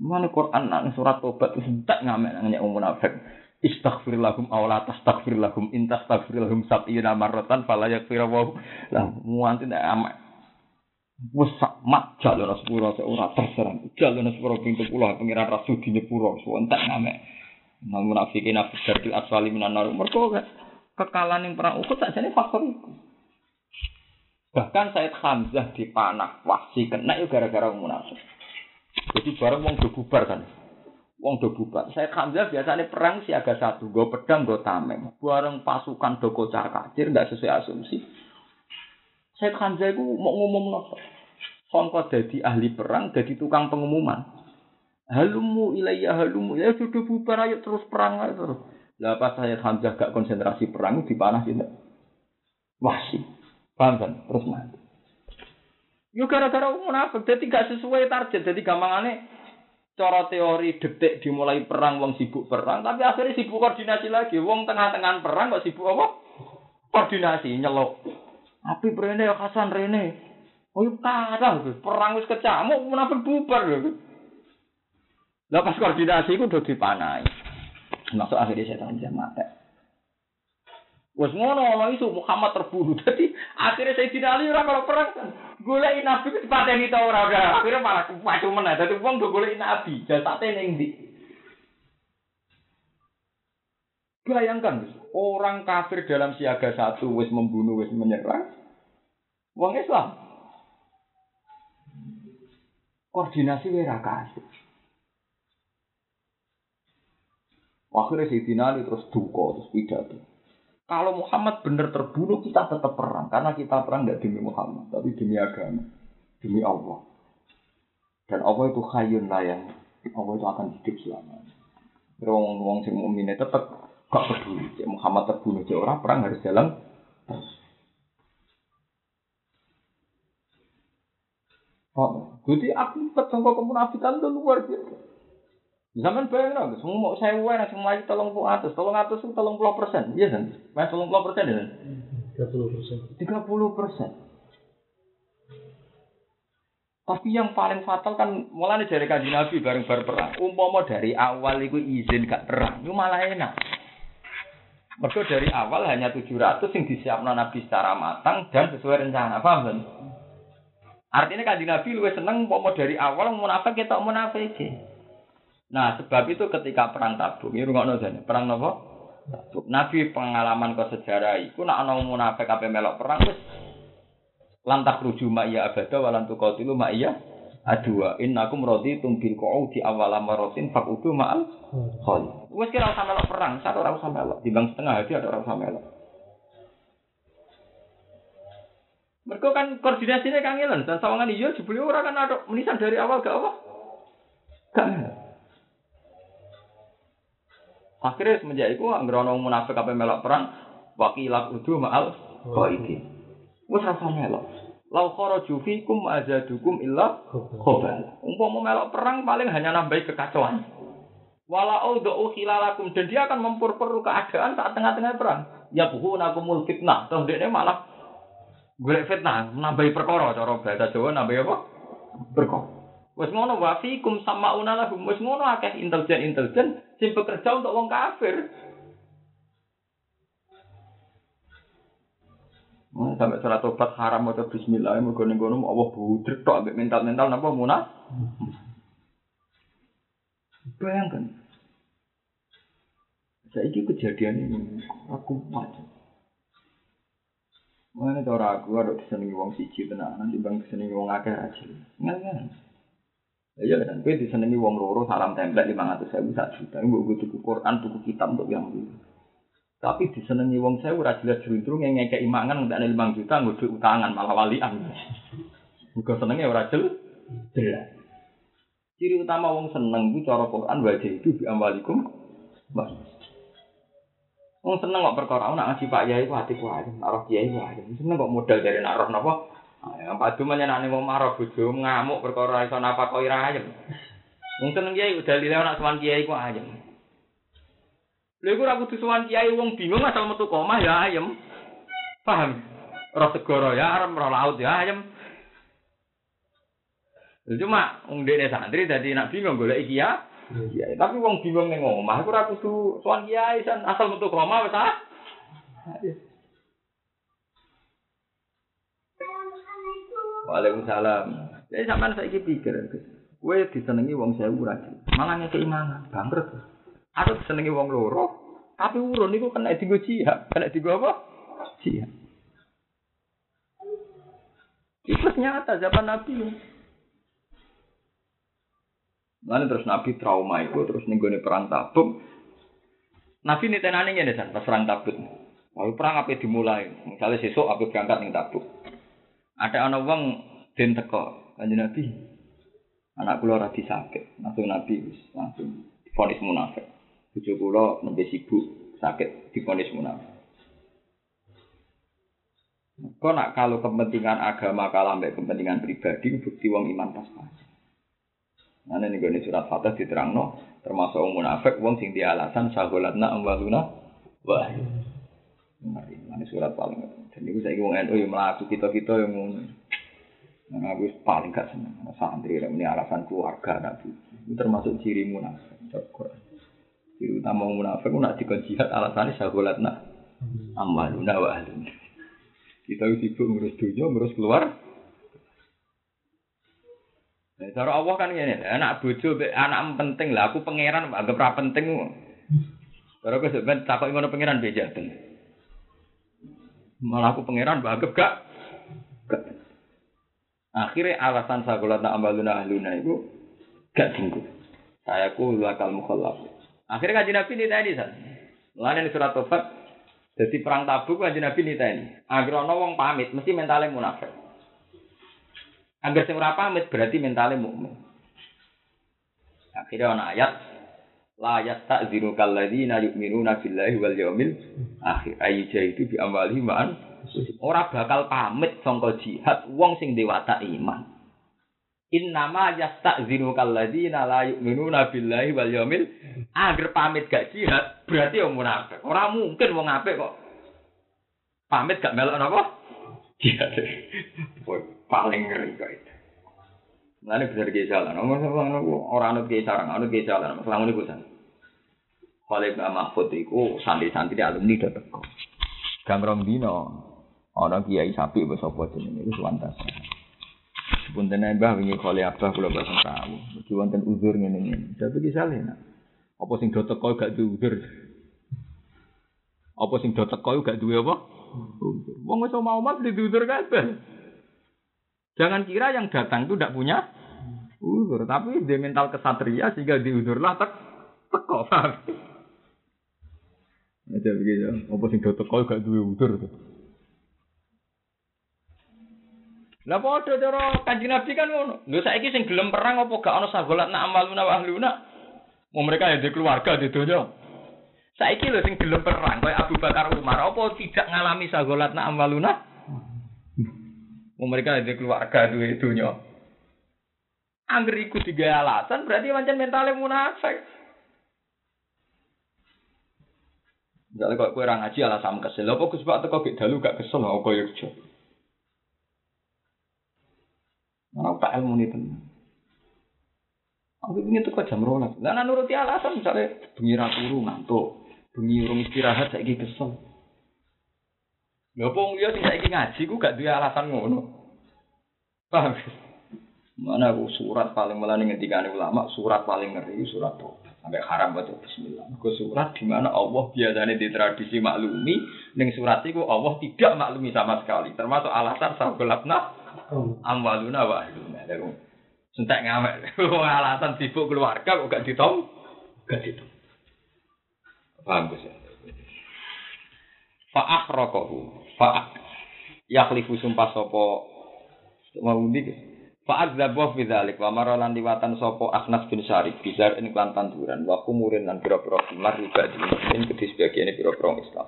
A: Mana Quran nang surat Tobat itu tak ngamen nang nyek munafik. Istaghfir lahum aw la tastaghfir lahum in tastaghfir lahum sab'ina marratan fala yaghfir wa lah muanti ndak amak. Wes mak jalur sepuro ora terserang. Jalur sepuro pengiran rasul di nyepuro entek ngamek. Nang munafikin dari aswali minan nar. Mergo kekalahan yang perang saja ini faktor itu. Bahkan Said Hamzah dipanah wasi kena itu gara-gara munafik. Jadi bareng wong do bubar kan. Wong do bubar. Said Hamzah biasanya perang siaga satu, gue pedang, gue tameng. Bareng pasukan do kocar kacir, nggak sesuai asumsi. Said Hamzah itu mau ngomong nopo. Songko jadi ahli perang, jadi tukang pengumuman. Halumu ilayya halumu ya sudah bubar ayo terus perang ayo terus. Lah saya Hamzah gak konsentrasi perang di panah itu wahsi. Paham kan? Terus mati. Yo gara-gara munafik jadi gak sesuai target. Jadi gampangane cara teori detik dimulai perang wong sibuk perang tapi akhirnya sibuk koordinasi lagi. Wong tengah-tengah perang kok sibuk apa? Koordinasi nyelok. Api rene ya Hasan rene. Oh yuk kalah perang wis kecamuk munafik bubar lho. Lah pas koordinasi ku udah dipanai. Masuk akhirnya setan mati. Wes ngono ono isu Muhammad terbunuh. Jadi akhirnya saya Ali ora kalau perang. Golek nabi wis pateni ta ora ora. Akhirnya malah pacu meneh. Dadi wong do golek nabi, jasate ning ndi? Bayangkan, orang kafir dalam siaga satu wis membunuh, wis menyerang. Wong Islam. Koordinasi wira kasih. Akhirnya Sayyidina Ali terus duka, terus pidato. Kalau Muhammad benar terbunuh, kita tetap perang. Karena kita perang tidak demi Muhammad, tapi demi agama. Demi Allah. Dan Allah itu khayun layang. Allah itu akan hidup selamanya. Wong wong sing mukmin tetap gak peduli. Cik Muhammad terbunuh, cik orang perang harus jalan terus. Oh, jadi akibat sangka kemunafikan itu luar biasa. Zaman bayang dong, semua mau saya uang, semua lagi tolong puluh atas, tolong atas itu tolong puluh persen, iya kan? Mas tolong puluh persen ya?
B: Tiga puluh persen.
A: Tiga puluh persen. Tapi yang paling fatal kan mulai dari kaji Nabi bareng bareng perang. Umpama dari awal itu izin gak perang, itu malah enak. Mereka dari awal hanya 700 yang disiapkan Nabi secara matang dan sesuai rencana. Paham kan? Artinya kaji Nabi lebih seneng umpama dari awal munafik kita munafik. Nah, sebab itu ketika perang Tabuk, ini rungokno jane, perang nopo? Nabi pengalaman ke sejarah nak ana munafik kabeh melok perang lantak ruju ma iya abada walan tuqatilu ma iya adua innakum raditum bil di awal amaratin faqudu ma'al khali. Wis kira usah melok perang, satu ora usah melok, bang setengah hati ada ora usah melok. Mereka kan koordinasinya kangelan dan sawangan iya jebule ora kan ada menisan dari awal gak apa? Gak Akhirnya semenjak itu anggere ana munafik apa melok perang, wakilat udu ma'al qaidi. Wes rasa melok. Lau kharaju fikum azadukum illa khobal. Umpama melok perang paling hanya nambah kekacauan. Wala audhu khilalakum dan dia akan memperperu keadaan saat tengah-tengah perang. Ya buhu nakumul fitnah. Terus dia malah golek fitnah, nambahi perkara cara bahasa Jawa nambahi apa? Perkara. Wes ngono wa fikum sama lahum. Wes ngono akeh intelijen-intelijen sing bekerja untuk wong kafir. Hmm, sampai surat tobat haram atau bismillah mergo ning kono Allah budrek tok ambek mental-mental napa munah. Bayangkan. Saiki kejadian ini aku macam. Mana cara aku ada kesenangan wong siji tenan, nanti bang kesenangan wong akeh aja. Ngal-ngal. Ya kan, gue disenangi wong loro salam template lima ratus ribu sak juta. Gue gue tuku Quran, tuku kitab untuk yang dulu. Tapi disenengi wong saya ora jelas jeruntrung yang ngekek imangan ndak 5 juta nggo utangan malah walian. Muga senenge ora jelas. Ciri utama wong seneng itu cara Quran wajah itu bi amwalikum. Wong seneng kok perkara nak ngaji Pak Yai ku ati ku nak roh Kiai ku aja. Seneng kok modal dari nak roh napa? Yang padu menyenani wong marah bojo ngamuk perkara iso napa kok ira ayem. Wong seneng Kiai udah lile nak sowan Kiai ku ayem. Lha iku ora kudu sowan Kiai wong bingung asal metu komah ya ayem. Paham? Roh segoro ya arem roh laut ya ayem. Cuma wong dene santri dadi nak bingung golek iki ya. Iya, tapi wong bingung ning omah iku ora kudu sowan kiai san asal metu omah wis ah. Waalaikumsalam. Jadi sampean saiki pikir, kowe disenengi wong sewu ora malah ngekeki mangan, bangkrut. Aku disenengi wong loro, tapi urun niku kena digo jihad, kena digo apa? Jihad. Itu nyata zaman Nabi. Lalu terus Nabi trauma itu terus nenggone perang tabuk. Nabi ini tenane ngene san pas perang tabuk. Lalu perang apa dimulai? Misalnya sesuk apa berangkat ning tabuk. Ada anak wong den teko kanjeng Nabi. Anak kula ora sakit, langsung Nabi langsung difonis munafik. Bojo kula nembe sibuk sakit difonis munafik. Kok nak kalau kepentingan agama kalah mbek kepentingan pribadi bukti wong iman pas-pas. Nah, ini gue surat Fatah diterangno termasuk wong munafik wong sing di alasan sagolatna amwaluna wah. Mari, ini surat paling dan itu saya ngomong NU yang melaku kita kita yang ngomong. Nah, aku paling gak seneng santri ini alasan keluarga nabi. Itu termasuk ciri munafik. Ciri utama munafik nak dikon jihad alasannya sagolatna amwaluna wa Kita sibuk ngurus dunia, ngurus keluar, Nah, cara Allah kan gini, anak bojo, anak penting lah. Aku pangeran, anggap ra penting. Cara aku sebenarnya takut ngono pangeran beja Malah aku pangeran, anggap gak. gak. Akhirnya alasan sakulat nak ambaluna ahluna itu gak tinggu. Saya ku lakal mukhallaf. Akhirnya kaji nabi ini tadi san. Lain surat tobat. Jadi perang tabuk kaji nabi ini tadi. Agar wong pamit, mesti mentalnya munafik. Sing ora pamit berarti mentale mukmin. Akhirnya ana ayat la yasta'zinu kalladzina yu'minuna billahi wal yaumil akhir. Ayi itu bi amwalihim ma'an ora bakal pamit sangka jihad wong sing dewata iman. Innama yasta'zinu kalladzina la yu'minuna billahi wal yaumil akhir pamit gak jihad berarti wong munafik. Ora mungkin wong apik kok pamit gak melok napa? Jihad paling ngeri kok itu. Mulane bener ki jalan. Ora anut ki sarang, anut ki jalan. Masalah ngene kuwi. Khalid Mbak Mahfud iku santri-santri alumni do teko. Gamrong dino ana kiai sapi wis apa jenenge iku suwantas. Sepunten Mbah wingi Khalid Abah kula boten tahu. Iki wonten uzur ngene ngene. Tapi ki saleh nak. Apa sing do teko gak duwe uzur? Apa sing do teko gak duwe apa? Wong wis mat di uzur kabeh. Jangan kira yang datang itu tidak punya uzur, tapi dia mental kesatria sehingga diuzurlah tek teko. Aja begitu. Apa sing do teko gak duwe uzur. Lah padha cara Kanjeng Nabi kan ngono. Lho saiki sing gelem perang apa gak ana sagolat nak amaluna wa ahluna? Mau mereka ya di keluarga di dunia. Saiki lho sing gelem perang kaya Abu Bakar Umar apa tidak ngalami sagolat nak amaluna? mereka ada keluarga duwe dunya. Angger iku tiga alasan berarti macam mentalnya munafik. Misalnya kalau kue orang ngaji alasan kesel, apa Gus Pak teko gak dalu gak kesel, apa kau kerja? Mana tak ilmu ini tenan. Aku ingin tuh jam rolas. Lah nuruti alasan misalnya bengi turu ngantuk, bengi urung istirahat saiki kesel. Apa wong liya sing saiki ngaji ku gak duwe alasan ngono. Paham? Mana aku surat paling melani ngendikane ulama, surat paling ngeri surat tobat. Sampai haram baca bismillah. Ku surat di mana Allah biasanya di tradisi maklumi, ning surat itu Allah tidak maklumi sama sekali. Termasuk alasan sagolatna amwaluna wa ahluna. Sentek ngamek. alasan sibuk keluarga kok gak ditom? Gak ditom. Paham ya? fa akhraqahu fa yakhlifu sumpah sapa mau ndi fa adzaba fi dzalik wa maralan liwatan sapa Akhnas bin Syarif bizar ing lan tanduran wa kumurin lan pira-pira kimar riba ing kedhi sebagiane pira-pira Islam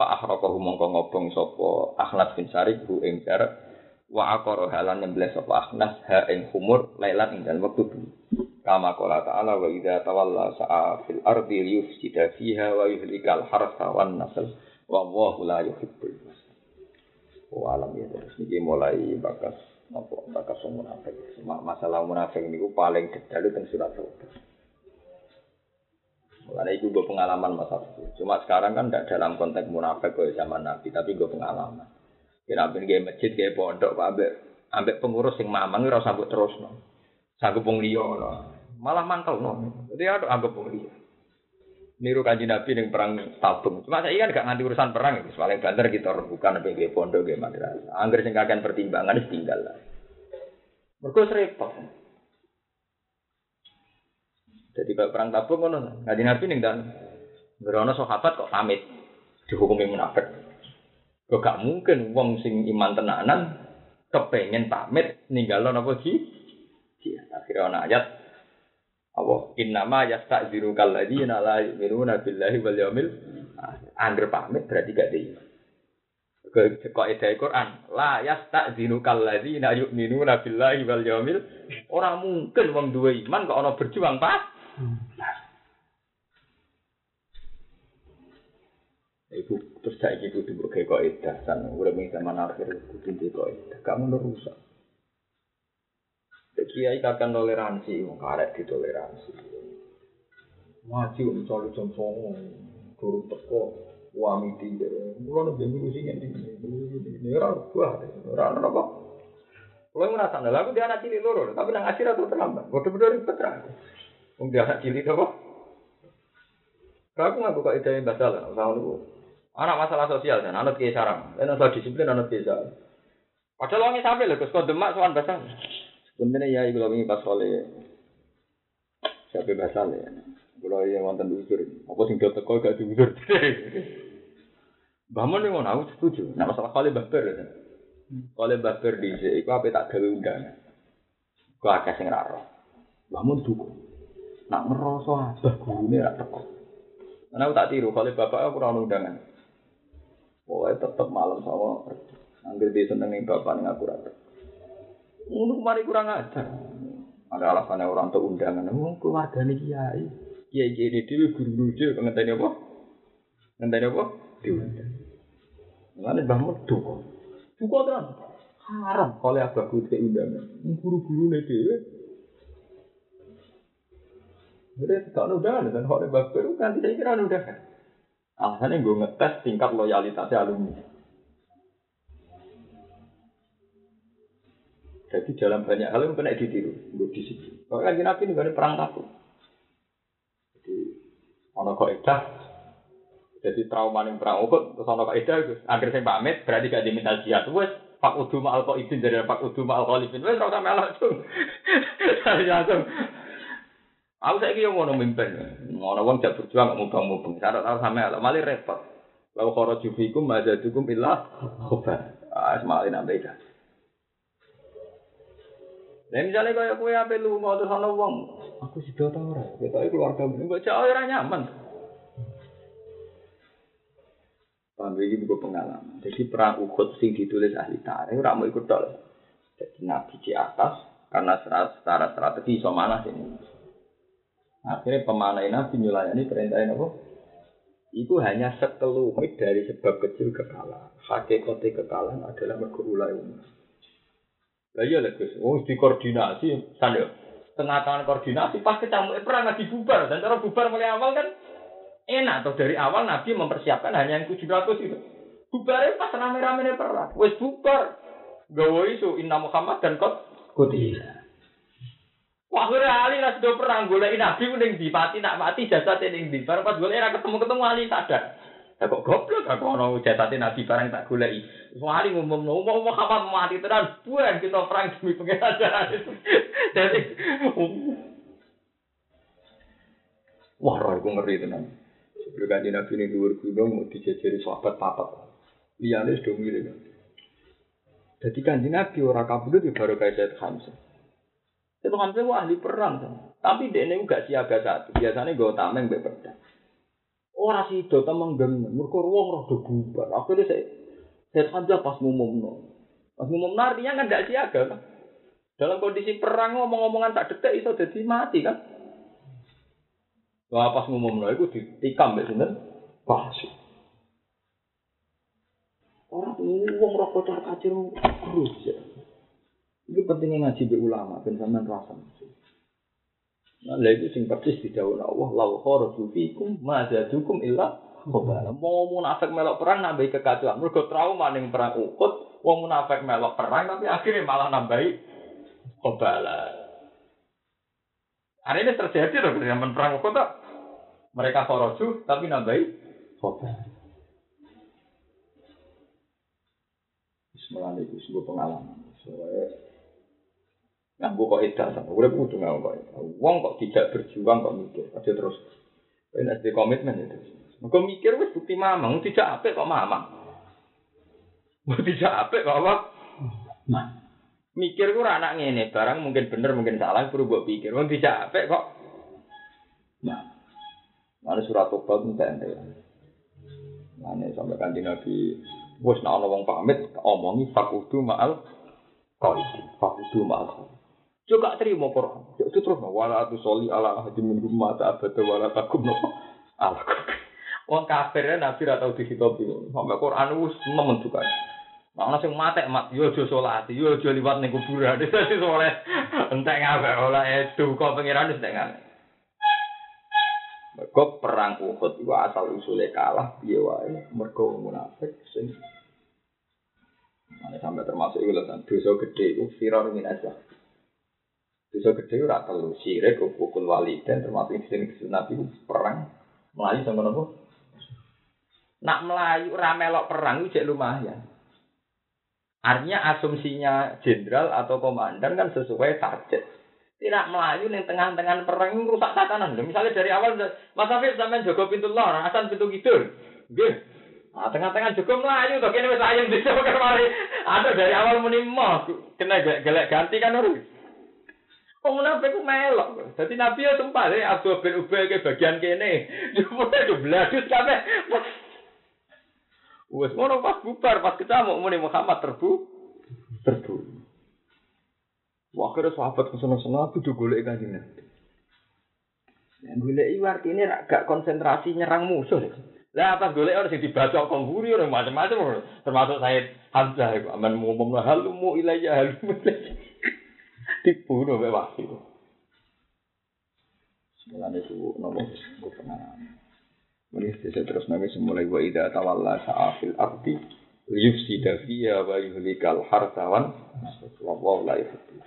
A: fa akhraqahu mongko ngobong sapa Akhnas bin Syarif bu ing jar wa aqara halan nyembelih sapa Akhnas ha ing humur lailan ing dalem wektu kama qala ta'ala wa idza tawalla sa'a fil ardi liyufsida fiha wa yuhlikal harsa wan nasl wallahu la yuhibbul wa alam ya terus niki mulai bakas apa bakas munafik. Masalah munafik niku paling detail teng surat Taubah Mulanya itu gue pengalaman masa itu. Cuma sekarang kan tidak dalam konteks munafik ke zaman Nabi, tapi gue pengalaman. Kira pun gaya masjid, gaya pondok, ambek ambek pengurus yang mamang ora sambut terus no. Sanggup wong liya no. Malah mantel no. Jadi ada anggap wong liya. Niru kanji Nabi yang perang tabung. Cuma saya kan gak nganti urusan perang itu. Soalnya banter kita bukan nabi gaya pondok gaya madrasah. Angger sing kakean pertimbangan tinggal lah. Mergo repot. Jadi kalau perang tabung ngono, ngaji Nabi ning dan Berono sahabat kok pamit dihukumi munafik. Kok gak mungkin wong sing iman tenanan kepengen pamit ninggalo napa ki? Iya, akhirnya ana ayat apa innama yasta'dziru kalladzina la yu'minuna billahi wal yaumil akhir. pamit berarti gak iman. Kok ida Quran, la yasta'dzinu kalladzina yu'minuna billahi wal yaumil ora mungkin wong duwe iman kok ana berjuang pas. Ibu terus saya gitu tuh kayak kok edah san udah nih zaman akhir kudu di kok edah kamu rusak. Kiai kakak toleransi, mau karek di toleransi. Wajib misalnya contoh guru teko wami tiga, mulai nabi guru sih ini ini orang tua, orang apa? Kalau yang merasa nih, aku dia anak cilik loro, tapi nang akhir atau terlambat, bodoh-bodoh ribet terang. Dia anak cilik apa? Aku ngaku kok ide yang batal, itu Anak masalah sosial dan anak kiai sarang. Dan masalah disiplin anak kiai sarang. Padahal orangnya sampai loh, kau demak soal basah. Sebenarnya ya ibu lagi pas oleh siapa basah ya. Kalau yang mantan diusir, apa sing do teko gak diusir. Bangun yang mau setuju. Nah masalah kali baper ya. Kali baper di sini, aku apa tak gawe undangan. Kau akeh sing raro. Bangun duku. Nak ngeroso abah gurune rak teko. Karena aku tak tiru, kalau bapak aku kurang undangan. Pokoknya tetap malam sama Ambil dia seneng nih bapak aku rata. Untuk kemarin kurang ajar. Ada alasannya orang tuh undangan. Oh, keluarga nih kiai. Kiai kiai ini dia guru lucu. Ngenteni apa? Ngenteni apa? Diundang. Mana bangun duko. Duko terus. Haram. Kalau abah gue kayak undangan. Guru-guru nih dia. Jadi tidak undangan dan kalau bapak itu kan tidak kira undangan. Alasannya gue ngetes tingkat loyalitasnya alumni. Jadi dalam banyak hal yang kena ditiru, gue di situ. Kalau lagi nabi ini perang takut. Jadi ono edah, jadi trauma yang perang ukut, terus ono kok edah, akhir saya pamit, berarti gak diminta jihad. Wes, Pak Udu Ma'al kok izin dari Pak Udu Ma'al Khalifin. Wes, rasa melak tuh. Langsung, Aku saya kira mau mimpin, mau wong jak berjuang mau bang mubeng. Syarat harus sama lah, malah repot. Lalu kalau jufikum aja cukup ilah khobar. Ah, semakin apa itu? Nah misalnya kayak kue apa lu mau terus ana wong, aku sudah tahu orang, kita keluarga enggak jauh orang nyaman. Paham ini buku pengalaman. Jadi perang Uhud sing ditulis ahli tarikh, ora mau ikut dol. Jadi nabi di atas karena secara strategi so mana sini. Akhirnya pemanai Nabi nyulayani perintahin apa? Itu hanya sekelumit dari sebab kecil kekalahan. Hakikatnya kekalahan adalah mergulai umat. Lah iya lah Gus, oh dikoordinasi, sana tengah tangan koordinasi pas kecamuk perang nggak dibubar dan cara bubar mulai awal kan enak tuh dari awal Nabi mempersiapkan hanya yang 700 itu. Bubarnya pas rame-rame perang, wes bubar. Gawe isu Inna Muhammad dan kot kutila. Wah, gue ali lah sudah perang golek nabi ning di mati nak mati jasad ning di. Barang pas golek ra ketemu-ketemu ali sadar. Ya kok goblok aku ono jasad nabi barang tak goleki. Wah, ali ngomong ngomong Muhammad mati tenan, buan kita perang demi pengenalan itu. Jadi Wah, roh gue ngeri tenan. Sebelum kanji Nabi ini dhuwur gunung mau dijejeri sahabat papat. Liyane sudah milih. Jadi kanji Nabi orang kabudut di baru kayak Hamzah. Said Hamzah wah ahli perang. kan. Tapi dia ini gak siaga satu. Biasanya gue tameng mbek pedang. Ora sida temeng gengen. Mergo wong rada bubar. Akhirnya saya Said Hamzah pas ngumumno. Pas ngumumno artinya kan gak siaga kan. Dalam kondisi perang ngomong-ngomongan tak detek iso dadi mati kan. Wah pas ngumumno iku ditikam mbek sinten? Pahsi. Orang wong rokok car kacir terus ya. Itu pentingnya ngaji be ulama ben sampean rasa. Nah, lha iku sing persis didhawuhna Allah, "Lau kharaju fikum ma zadukum illa khabala." Mau munafik melok perang nambahi kekacauan. Mergo trauma ning perang Uhud, wong munafik melok perang tapi akhirnya malah nambahi khabala. Hari ini terjadi loh zaman perang Uhud tak? Mereka kharaju tapi nambahi khabala. Bismillah itu sebuah pengalaman. Soalnya nganggo kok edak sama urip kudu nganggo kok edak. Wong kok tidak berjuang kok mikir, aja terus Ini di komitmen itu. Mergo mikir wis bukti mamang, tidak apik kok mamang. Tidak apik kok apa? Nah. Mikir ora anak ngene, barang mungkin bener mungkin salah perlu mbok pikir. Wong tidak apik kok. Nah. Mana surat tobat minta ente. Mana sampai kanjeng Nabi nek ana wong pamit omongi fakudu ma'al qaid. Fakudu ma'al qaid. Juga terima Quran. Itu terus wala tu soli ala ahadi min rumah ta abada wala takum no ala Wong kafir nabi ra tau dihitopi. Sampai Quran wis nemen juga. Nah, sing matek mat yo aja salat, yo aja liwat ning kuburan. Dadi soleh entek ngawe ora edu kok pengiran wis entek ngawe. Mergo perang Uhud iku asal usule kalah piye wae mergo munafik sing Mana sampai termasuk itu kan dosa gede itu firar minasa. Dosa gede ora telu sirik ukul wali dan termasuk sing Nabi perang melayu sama nopo. Nak melayu ora melok perang itu lumayan. Artinya asumsinya jenderal atau komandan kan sesuai target. Tidak melayu ning tengah-tengah perang rusak tatanan. Misalnya dari awal Mas Afif sampean jaga pintu lor, asan pintu kidul. Nggih. Nah, tengah-tengah juga melayu toh kene wis ayem desa kemari. Ada dari awal muni kena gelek ganti kan ora. Wong munafik ku melok. Dadi Nabi ya sumpah deh Abu bin Ubay ke bagian kene. Jupute do bladus kabeh. Wes ngono pas bubar, pas kecamuk muni Muhammad terbu terbu. Wah, akhirnya sahabat ke sana-sana aku udah golek kanjeng Nabi. Yang golek itu artinya gak konsentrasi nyerang musuh. Lah apa golek orang sing dibaca kong guri orang macam-macam termasuk saya Hamzah iku aman ngomong halumu ilayya halumu ilayya. Dibunuh mbek wahsi. Sebenarnya itu nopo pengalaman. Mari saya terus nabi semulai wa ida tawalla sa'afil abdi yufsida fiya wa yuhlikal hartawan. Wallahu la yuhibbu